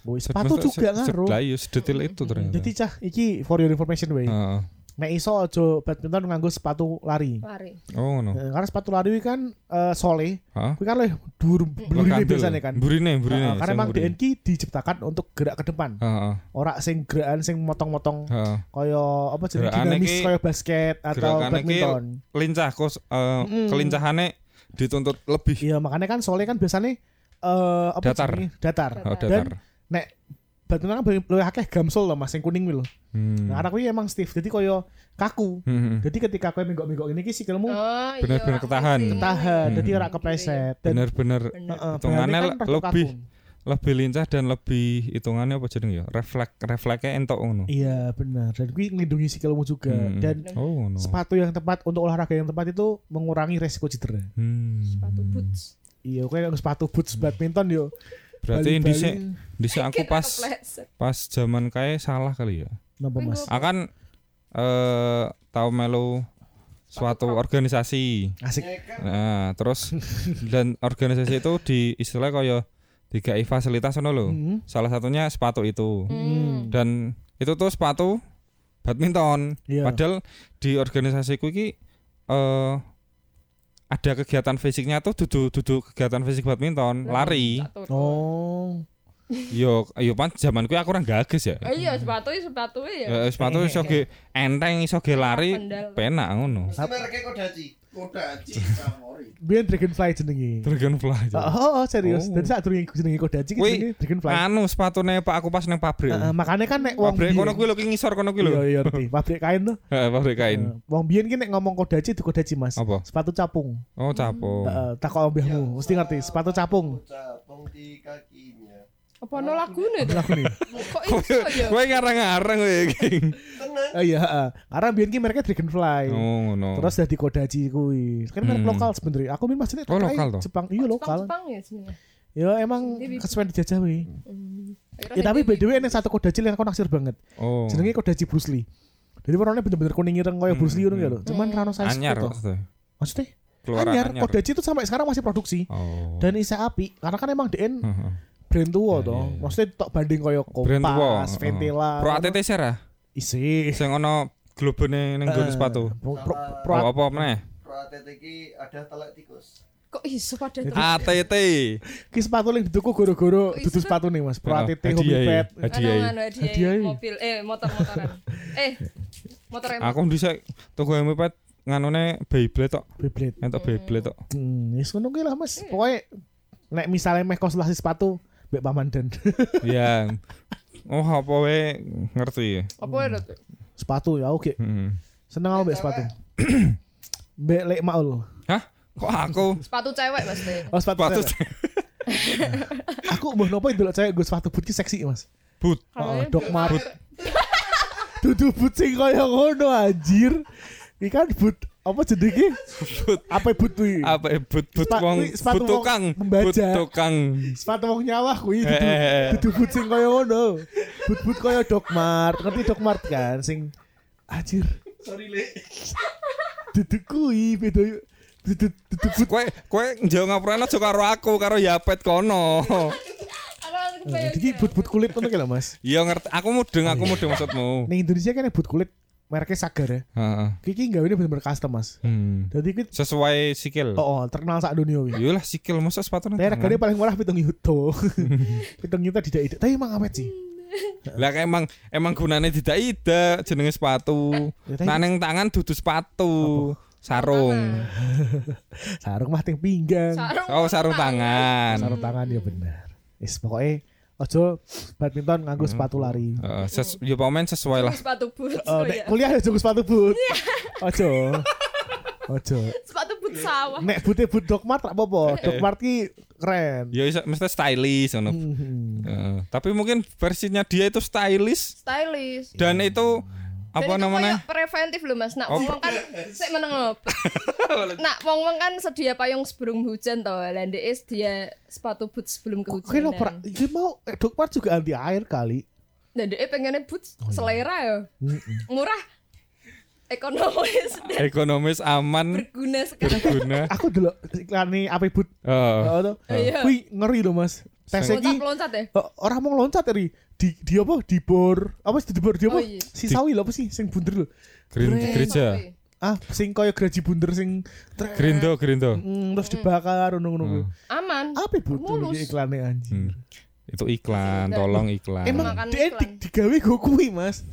Boy, sepatu juga ngaruh Lah iya sedetail itu ternyata. jadi cah iki for your information way Heeh. Nek iso aja badminton nganggo sepatu lari Lari. Oh ngono. Eh, karena sepatu lari kuwi kan eh, sole Hah? kuwi kan leh dur blurine biasanya kan Burine, burine. Heeh, karena emang. DNK diciptakan untuk gerak ke depan Heeh. ora sing gerakan sing motong-motong Heeh. kaya apa jenenge dinamis kaya basket atau badminton Lincah kos eh, Mm. kelincahane dituntut lebih Iya makanya kan sole kan biasanya eh apa Datar. jenenge? datar. oh, Dan- datar. Nek badminton kan lebih akeh gamsol lah Mas sing kuning lho. Hmm. Nah, anak kuwi emang stiff jadi koyo kaku. Hmm. Jadi ketika kowe menggok-menggok ini ki sikilmu Oh, iya, Bener-bener ketahan. ketahan, Hmm. jadi ora kepleset dan Bener-bener Bener. heeh, hitungannya bahannya kan lebih kaku. lebih lincah dan lebih hitungannya apa jeneng ya? Refleks refleksnya entok ngono. Iya benar dan kuwi nglindungi sikilmu juga Hmm. dan Oh ngono. sepatu yang tepat untuk olahraga yang tepat itu mengurangi resiko cedera. Hmm. Sepatu boots. Iya, kowe sepatu boots badminton yo. Berarti dhisik dhisik aku pas pas zaman kae salah kali ya. Napa Mas? Akan eh tahu melu suatu organisasi. Asik. Nah, terus *laughs* dan organisasi itu di istilah kaya dikai fasilitas ngono lho. Hmm. Salah satunya sepatu itu. Hmm. Dan itu tuh sepatu badminton. Iya. Padahal di organisasiku iki eh ada kegiatan fisiknya tuh dudu dudu kegiatan fisik badminton, lari. Satu. Oh. *laughs* Yo yo pan zaman kuwi aku ora gages ya. Oh iya, sepatu sepatu ya. Sepatu iso ge enteng iso ge lari penak ngono. Mereke Kodachi. Kodachi Samori. Biar Dragonfly jenenge. Dragonfly. Oh, oh, oh, serius. Oh. Dan saat durung jenenge Kodachi ki jenenge Dragonfly. Anu sepatune Pak aku pas nang pabrik. Heeh, makanya kan nek wong Pabrik kono kuwi lho ki ngisor kono kuwi lho. Iya, iya, ngerti. Pabrik kain tuh. Heeh, pabrik kain. Heeh, Wong biyen ki nek ngomong Kodachi itu Kodachi Mas. Apa? Sepatu capung. Oh, capung. Heeh, takok mbahmu, mesti ngerti. Sepatu capung. Capung di kakinya. Apa no lagune tuh? Lagu nih. Kok iso ya? Kowe ngarang-ngarang kowe iki. Oh iya. Karena biyen ki mereka Dragonfly. Oh, ngono. Terus dari Kodachi kuwi. Kan merek Hmm. lokal sebenarnya. Aku memang masih Oh, lokal toh? Jepang. Iya lokal. Jepang ya sebenarnya. Ya emang kesuwen dijajah wi. Hmm. Ya tapi by the way ini satu Kodachi yang aku naksir banget. Oh. Jenenge Kodachi Bruce Lee. Jadi warnanya bener-bener kuning ireng kayak Bruce Lee ngono ya lho. Cuman rano size anyar maksudnya. Maksudnya Keluaran anyar. Kodachi itu sampai sekarang masih produksi. Oh. Dan isa api karena kan emang DN Heeh. Brand tua Ya, toh. ya, ya. Maksudnya tok banding koyo. Kompas, heeh. Ventela. Pro ATT Sera. Isi. Sing ono globene ning nggon Eh, sepatu. Pro, pro, pro, Oh, apa meneh? Pro ATT ki ada telek tikus. Kok iso pada? ATT. ki sepatu yang dituku goro-goro dudu sepatu nih Mas. Pro Heeh, ATT Hobi ya. Pet. Hadiah. Anu anu hadiah Hadiah. mobil eh motor-motoran. *laughs* Eh motor yang Aku dhisik tuku MP4 nganune Beyblade tok. Beyblade. Entuk Beyblade tok. Hmm, wis ngono ki lah Mas. Pokoknya nek misalnya meh konsultasi sepatu Mbak Paman dan *laughs* Ya. Oh, apa wae ngerti. apa ya tuh? sepatu ya oke. Heeh. Seneng aku mbak sepatu. *clears throat* Mbak Lek Maul. Hah? Kok aku Sepatu cewek Mas Teh. Oh sepatu. sepatu cewek. *laughs* aku mbah nopo itu cewek gue sepatu boot ki seksi Mas. boot. Oh, ya, Mart. *laughs* Dudu boot sing kaya ngono anjir. Iki kan boot apa jenenge? Boot. Apa kuwi? Apa boot Sepa- wong wong tukang, membaca. boot tukang. Sepatu wong nyawah kuwi dudu, dudu boot sing kaya ngono. Boot-boot kaya Doc Mart. Ngerti Doc Mart kan sing anjir. Sorry le. Dudu kuwi beda Kowe kowe njauh ngapurane aja karo aku, karo Yapet kono. Jadi dia. boot-boot kulit ngono lho Mas. Iya ngerti, aku mudeng, aku mudeng maksudmu. Ning Indonesia kan boot kulit mereknya Sagar ya. Heeh. Kiki gawe ini bener-bener custom Mas. Hmm. Jadi ki Sesuai sikil. oh, oh terkenal sak dunia wi. Iyalah sikil masa sepatu nang Nah, tangan. regane paling murah pitung yuto. *laughs* pitung yuto tidak ide. Tapi emang awet sih. Lah emang emang gunane tidak ida jenenge sepatu. Ya, Nah ning tangan dudu sepatu. sarung. *laughs* Sarung mah ting pinggang. Sarung. Oh, sarung tangan. Sarung tangan ya bener. Wis pokoknya ojo badminton nganggo Hmm. sepatu lari. Heeh, ses ya pemain sesuai lah. Sepatu boots. Oh, oh, nek ya. kuliah ya juga sepatu boot. Iya. Ojo. Ojo. Sepatu boots sawah. Nek bootnya boot Dogmart tak apa-apa. Dogmart ki keren. Ya iso mesti stylish ngono. Hmm. Heeh, tapi mungkin versinya dia itu stylish Stylish. dan itu Dan apa itu namanya? preventif loh mas. Nak Oh. wong kan sik meneng? *laughs* Nak wong wong kan sedia payung sebelum hujan toh. Ndek dia sepatu boots sebelum kehujanan. per, iki mau eh, Dogmart juga anti air kali. Nah ndek pengennya boots Oh, iya. selera ya. Murah. Ekonomis dan Ekonomis aman berguna sekali. berguna. Aku dulu iklan nih apa boot. Oh. Oh. Iya. Kuwi ngeri loh Mas. Tes iki Loncat-loncat ya. oh, orang mau loncat tadi di di apa di bor apa sih di bor di apa Oh, iya. si sawi apa sih sing bunder lho gereja. Ah sing koyo graji bunder sing trek, Gerindo, gerindo. mm, terus dibakar ngono-ngono kuwi. Aman. apa bu Mulus. iki iklane anjir Hmm. Itu iklan, tolong iklan. emang dia di, digawe go kuwi mas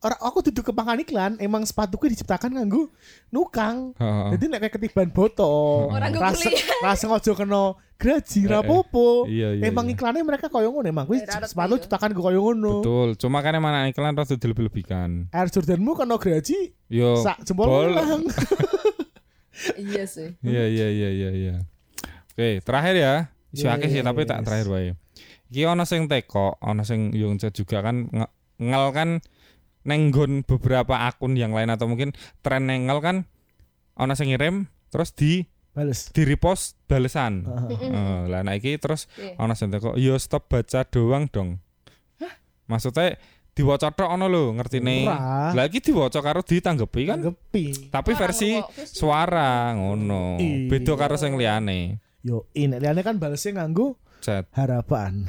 orang aku duduk kepangan iklan emang sepatuku diciptakan nganggo nukang Heeh. jadi nek kayak ketiban botol Orang gue rasa rasa ngojo kena graji Eh, rapopo iya, iya, emang iya. iklannya mereka koyo ngono emang kuwi Eh, sepatu iya. ciptakan go koyo ngono Betul. Cuma kan emang anak iklan harus dilebih-lebihkan. Air Jordanmu kena graji Yo. sak jempol ulang. *laughs* Iya sih. Iya iya iya iya iya. Oke, terakhir ya. Isu Yes. sih tapi tak terakhir wae. Iki ana sing teko, ana sing yo ngechat juga kan nge- ngel kan nenggon beberapa akun yang lain atau mungkin tren nengel kan ana sing ngirim terus di Bales. di repost balesan. Heeh. Eh, lah nah iki terus Iya. ana sing teko, yo stop baca doang dong. Maksudnya diwaca tok ono lho ngertine. Ora. Lah iki diwaca karo ditanggepi kan Gepi. tapi Suara versi suara ngono. Iya. Beda karo sing liyane. Yo, ini liane kan balesnya nganggo Chat. harapan.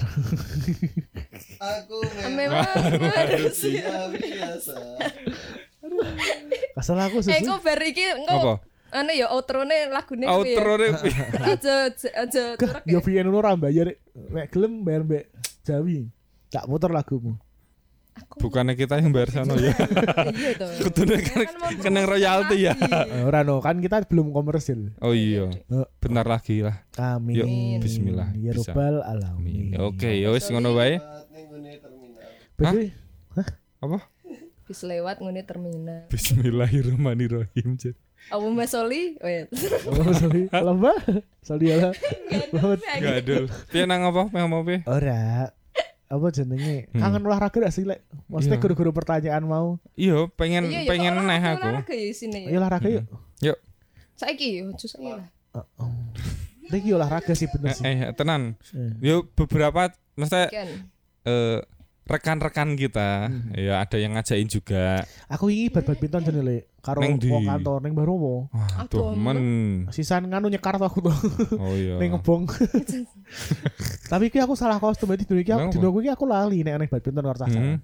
Aku Memang harus ya biasa. Kasal aku Eh sesu. kok bar iki engko ane ya outrone lagune kuwi. Outro ya. ne *laughs* Aja aja Kah, turek yo ya. VN lu ora bayar. Nek gelem bayar mbek Jawi. Tak muter lagumu. Bukannya kita yang bayar sono ya. *laughs* Iya to. Kudune kan mau kena royalti ya. Eh, *laughs* ora no, kan kita belum komersil. Oh iya. Bentar lagi lah. Amin. Yuk, bismillah. Ya Amin. alamin. Oke, ya wis ngono wae. Berarti Apa? Bis lewat ngene terminal. Bismillahirrahmanirrahim. Abu Masoli, wait. Oh, sorry. Lomba. Sorry ya. Gadul. Piye nang apa? Mau apa piye? Ora. Apa jenenge? Hmm. Kangen olahraga gak sih, Lek? Maksudnya Iya. guru-guru pertanyaan mau. Iya, pengen Iya, ya, pengen neh aku. Olahraga ya sini. Olahraga yuk. Yuk. Saiki yo, justru lah. Iki olahraga sih bener Eh, sih. eh tenan. Eh. Yo beberapa maksudnya eh, rekan-rekan kita ya ada yang ngajain juga. Aku iki bar badminton jenenge Lek. Karo Neng wong kantor ning Barowo. Wah, Aduh, tuh men. Sisan nganu nyekar tuh aku tuh Oh iya. ning ngebong. *laughs* Tapi iki aku salah kostum jadi dino iki aku dino iki aku lali nek ning badminton karo Caca. Hmm.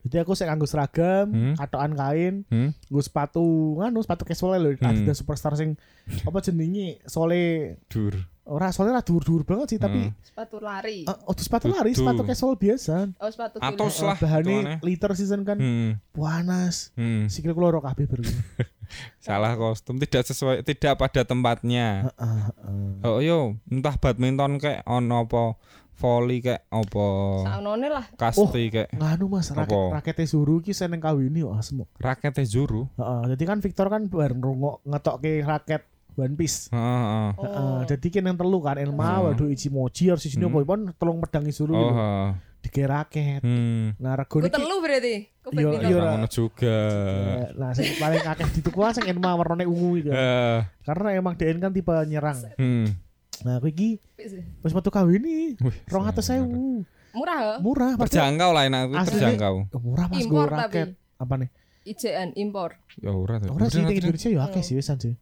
Jadi aku sik nganggo seragam, Hmm. katokan kain, Hmm. nggo sepatu, nganu sepatu casual lho, Hmm. Adidas Superstar sing apa jenenge sole Dur. Ora sole ra dur-dur banget sih tapi Hmm. Sepatu lari. eh, oh, sepatu lari, Dudu. sepatu casual biasa. Oh, sepatu Atos lah. Bahannya hitungannya. liter season kan Hmm. panas. Hmm. Sikil kula ora kabeh ber. *laughs* Salah kostum tidak sesuai tidak pada tempatnya. Heeh, heeh. Oh yo, entah badminton kayak ono apa volley kayak apa Saunone lah. kasti kayak Nganu Mas, raket Apa? rakete Zuru ki seneng kawini kok asem. raketnya juru. Heeh, jadi kan Victor kan bareng rungok ngetokke raket One Piece. Heeh, Oh. jadi kan yang telu kan Elma, Hmm. waduh Ichimoji harus sini Hmm. apa pun tolong medangi Zuru Oh, gitu. heeh. Dike raket. hmm. Nah, rego Ku niki telu berarti. Iya, iya. Ora ngono juga. Eh, Nah, sing paling akeh dituku sing Elma warnane ungu gitu. Eh, Karena emang DN kan tipe nyerang. hmm. Nah, aku iki wis metu kawini. Wih, 200.000. Murah? Murah, terjangkau lah enak terjangkau. Oh, murah Mas Impor gue raket. Apa nih? IJN impor. Ya ora. Ora sih di. Indonesia ya akeh sih wisan sih.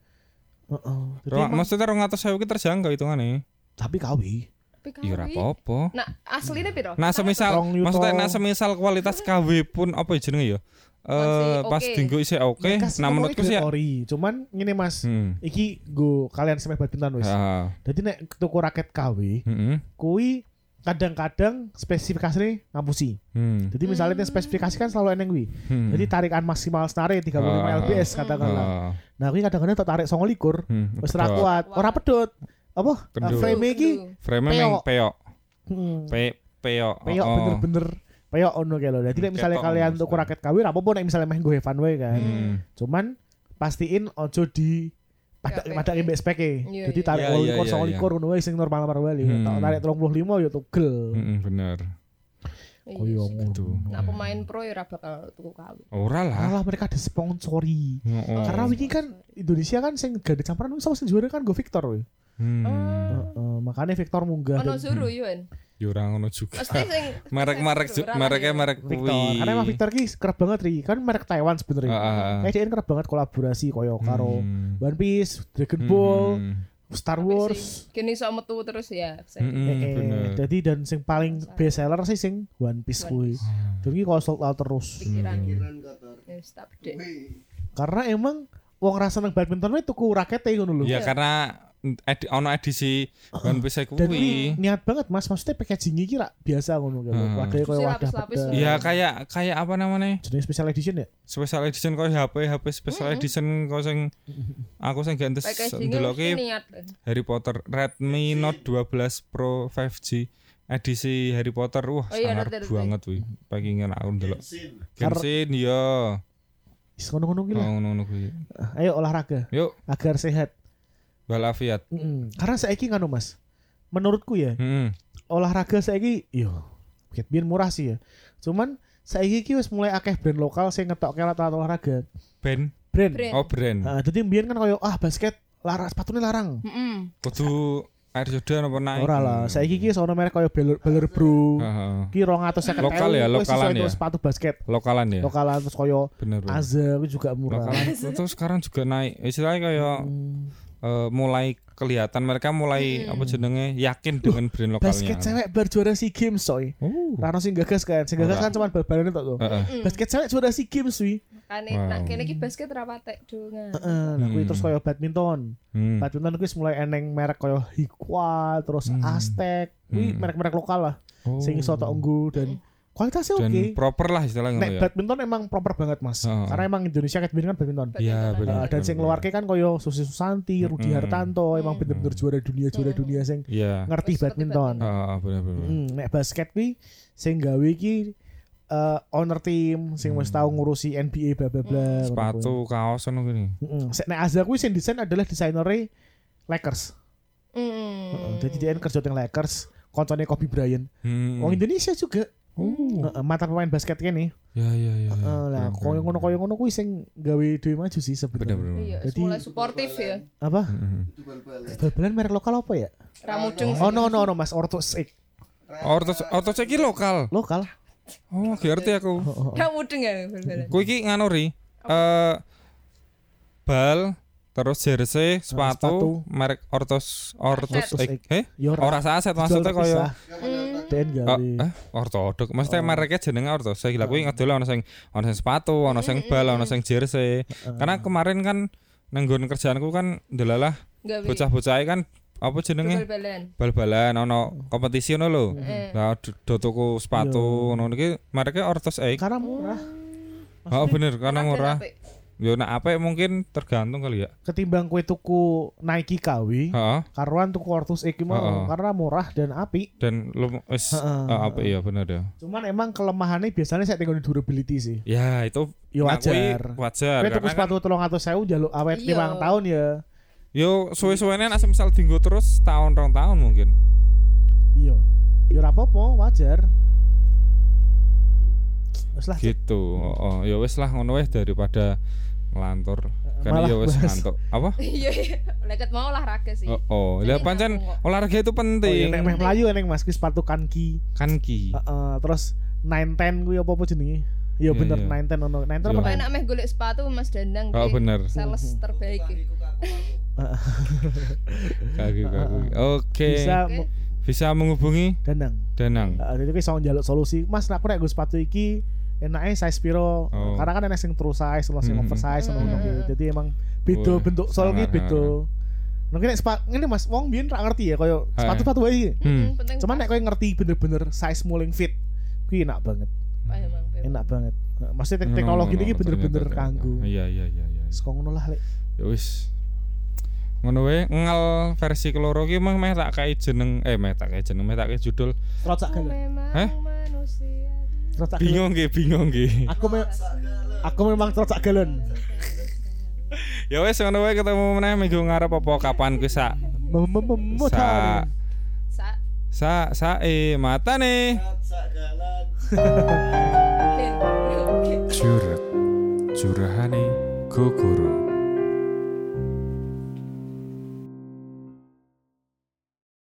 Heeh. Emang- Maksudnya rong atas saya terjangkau hitungane. tapi kawi. Tapi Ya ora kawi. apa-apa. Nah, aslinya piro? Nah, semisal maksudnya nah semisal kualitas KW pun apa ya jenenge ya? Eh pas dinggo isih oke. Mereka Nah menurutku sih ya. Cuman ngene Mas, Hmm. iki go kalian semeh badminton wis. Jadi nek tuku raket KW, Heeh. kuwi kadang-kadang spesifikasinya ngapusi. Hmm. Jadi misalnya hmm. spesifikasi kan selalu eneng wi. Hmm. Jadi tarikan maksimal senare 35 Ah. lbs katakanlah. Ah. Nah, kuwi kadang-kadang tak tarik 29. Hmm. Wis ora kuat, ora pedot. Apa? Kendul. Frame iki Frame Peok. meng peok. hmm, Pe peok. peyok Oh. bener-bener peyok ono kayak lo. Jadi nek misalnya Ketok kalian tuku raket KW apa nek misalnya main gue fun way kan. Hmm. Cuman pastiin ojo di pada Ya, pada imbek spek Jadi tarik Iya, iya, 28 iya, sama iya. likur ngono wae sing normal-normal bali. Hmm. Tak tarik 35 ya tugel. Hmm, bener. Koyo Iya. ngono. Nah pemain pro ya ora bakal tuku KW. Ora lah. Malah mereka disponsori. Oh. Karena wingi kan Indonesia kan sing ganda campuran wis sing juara kan go Victor we. Hmm. Heeh, makanya Victor munggah Ono Zuru Yun. Ya ora ngono juga. Merek-merek *laughs* mereknya ya. merek Victor. kuwi. Karena emang Victor ki kerap banget ri. Kan merek Taiwan sebenarnya. Ah. Kayak dia kerap banget kolaborasi koyo karo Hmm. One Piece, Dragon Ball, Hmm. Star Wars. sing Gini sok metu terus ya. Hmm, hmm, Eh, eh. Jadi dan sing paling best seller sih sing One Piece kuwi. Jadi kalau sold out terus. Pikiran. Pikiran kotor. Wis tak bedhe. Karena emang wong rasa nang badminton itu tuku rakete ngono lho. Ya karena edi, ono edisi One Piece Dan kuwi. ini niat banget Mas, maksudnya packaging iki rak biasa ngono gitu. Hmm. Wadah koyo wadah lapis-lapis bedak. ngono. Ya kayak kayak apa namanya? Jenis special edition ya? Special edition kok HP HP special edition kok sing aku sing Packagingnya mesti ndeloki niat. Harry Potter Redmi Note 12 Pro 5G edisi Harry Potter wah Oh iya, sangar banget wih pakingan aku ndelok. Genshin ya Wis ngono-ngono ki lah. oh ngono kuwi Ayo olahraga yuk agar sehat. Walafiat Mm-mm. Karena saiki nganu Mas. Menurutku ya, hmm. olahraga saiki yo biyen murah sih ya. Cuman saiki ki wis mulai akeh brand lokal sing ngetokke alat olahraga. band Brand. Brand. oh brand Nah, jadi biyen kan koyo ah basket larang sepatune larang. Heeh. kudu air Jordan apa naik Ora lah, saiki ki sono merek koyo Baller, Baller Bro. Heeh. Ki 250 Lokal ya, lokalan ya? sepatu basket. lokalan ya Lokalan terus koyo itu juga murah. lokalan itu sekarang juga naik istilahnya kayak Hmm. Eh, mulai kelihatan mereka mulai apa jenenge yakin dengan brand lokalnya Basket cewek berjuara SEA Games coy. oh Rano sing gagas kan, sing gagas kan cuma bal-balan itu tuh. Heeh. Basket cewek juara SEA Games wi. Kane Wow. nak kene iki basket ra patek donga. Heeh, nah kuwi Hmm. terus koyo badminton. Hmm. Badminton kuwi wis mulai eneng merek koyo Hikwa, terus Hmm. Aztec. Kuwi Hmm. merek-merek lokal lah. Oh. Sing iso tok unggul dan kualitasnya dan oke. proper lah istilahnya Nek ya badminton emang proper banget mas, Heeh. karena emang Indonesia kayak kan badminton. Iya Badminton benar. Uh, dan sing luar kan koyo Susi Susanti, Rudi Mm-mm. Hartanto, emang Mm. bener-bener juara dunia juara dunia sing Iya. ngerti badminton. Ah, benar benar. Mm, nek basket kuwi sing gawe iki eh, owner team sing wis tau ngurusi NBA bla bla bla. Sepatu, kaos ngono gini. Heeh. Sek nek Azza kuwi sing desain adalah desainere Lakers. Hmm. Heeh, Jadi dia kerja teng Lakers, koncone Kobe Bryant. Hmm. Wong Indonesia juga. Oh. Mantan pemain basket kene. Ya ya ya. ya. Heeh, lah koyo ngono koyo ngono kuwi sing gawe dhewe maju sih Benar sebenarnya. benar. Iya, Jadi- mulai suportif ya. Apa? Hmm. Itu bal-balan. Merek lokal apa ya? Ramujeng. Oh no no no Mas Ortos X. Ortos ortos iki lokal. Lokal. Oh, ngerti aku. Ramujeng ya bal-balan. Kowe iki nganu ri. Eh bal terus jersey, sepatu. sepatu, merek Ortos Ortos Ortos. Eh, ora saset maksudnya koyo terpisah. Den Oh, gawe. eh, ortodok. Maksudnya mereknya jenenge ortodok. Saya gila kuwi ngedol ana sing ana sing sepatu, ana sing bal, ana sing jersey. Karena kemarin kan nang nggon kerjaanku kan ndelalah Gawe. bocah-bocah kan apa jenenge Bal-balan. ono kompetisi ono lho. Eh. Lah do tuku sepatu ngono iki mereknya Ortos X. Karena murah. Oh bener karena murah. Yo nek apik mungkin tergantung kali ya. Ketimbang kue tuku Nike KW, Heeh. karuan tuku Ortus X mau Heeh. karena murah dan api. Dan lu wis Heeh. eh, apik ya bener ya. Cuman emang kelemahannya biasanya saya tinggal di durability sih. Ya itu Ya nah, kuwi wajar. Wajar. Kue tuku karena kan- sepatu tolong atau saya jaluk awet Iya. lima tahun ya. Yo suwe-suwene nek misal dinggo terus tahun rong tahun mungkin. Iya. Ya ora apa-apa, wajar. Wes lah. Gitu. Oh, oh. ya wis lah ngono wis daripada ngelantur. Kan ya wis bahas. ngantuk. Apa? *laughs* Iya iya. Leket mau olahraga sih. Oh, oh. Lah Jadi pancen olahraga itu Oh, iya, penting. nek meh Melayu neng Mas ki sepatu kanki. kan ki. Heeh, terus 910 kuwi apa-apa jenenge? Iya Iya, bener iya. 910 ono. 910 Iya. apa Pokoknya 9? nak meh golek sepatu Mas Dandang Oh bener. sales terbaik. ki. Kaki kaki. Oke. Bisa Bisa menghubungi dandang. Danang. Heeh, jadi ki iso njaluk solusi. Mas aku nek nggo sepatu iki enaknya size piro? Oh. Karena kan enak sing true size, ono sing Hmm. oversize ono Hmm. ngono ki. Jadi emang beda bentuk sangat, beda. Sepa- ngene Mas, wong biyen ra ngerti ya koyo sepatu-sepatu wae. Hmm. penting Cuman nek koyo ngerti bener-bener size mulling fit, kuwi enak banget. Enak banget. Nah, Maksudnya tek- teknologi ini bener-bener kanggo. Iya iya iya iya. Sekong ngono lah lek. Ya wis. Ngono wae ngal versi keloro ki mah meh tak kae jeneng eh meh tak kae jeneng meh tak kae judul. Galan. memang Hah? manusia Trocak. Bingung nggih, bingung nggih. Aku me aku memang trocak galon. *laughs* Ya wis ngono wae ketemu meneh minggu ngarep apa kapan kuwi sak sa sa sa sae mata nih. Jurat Jurahane Gogoro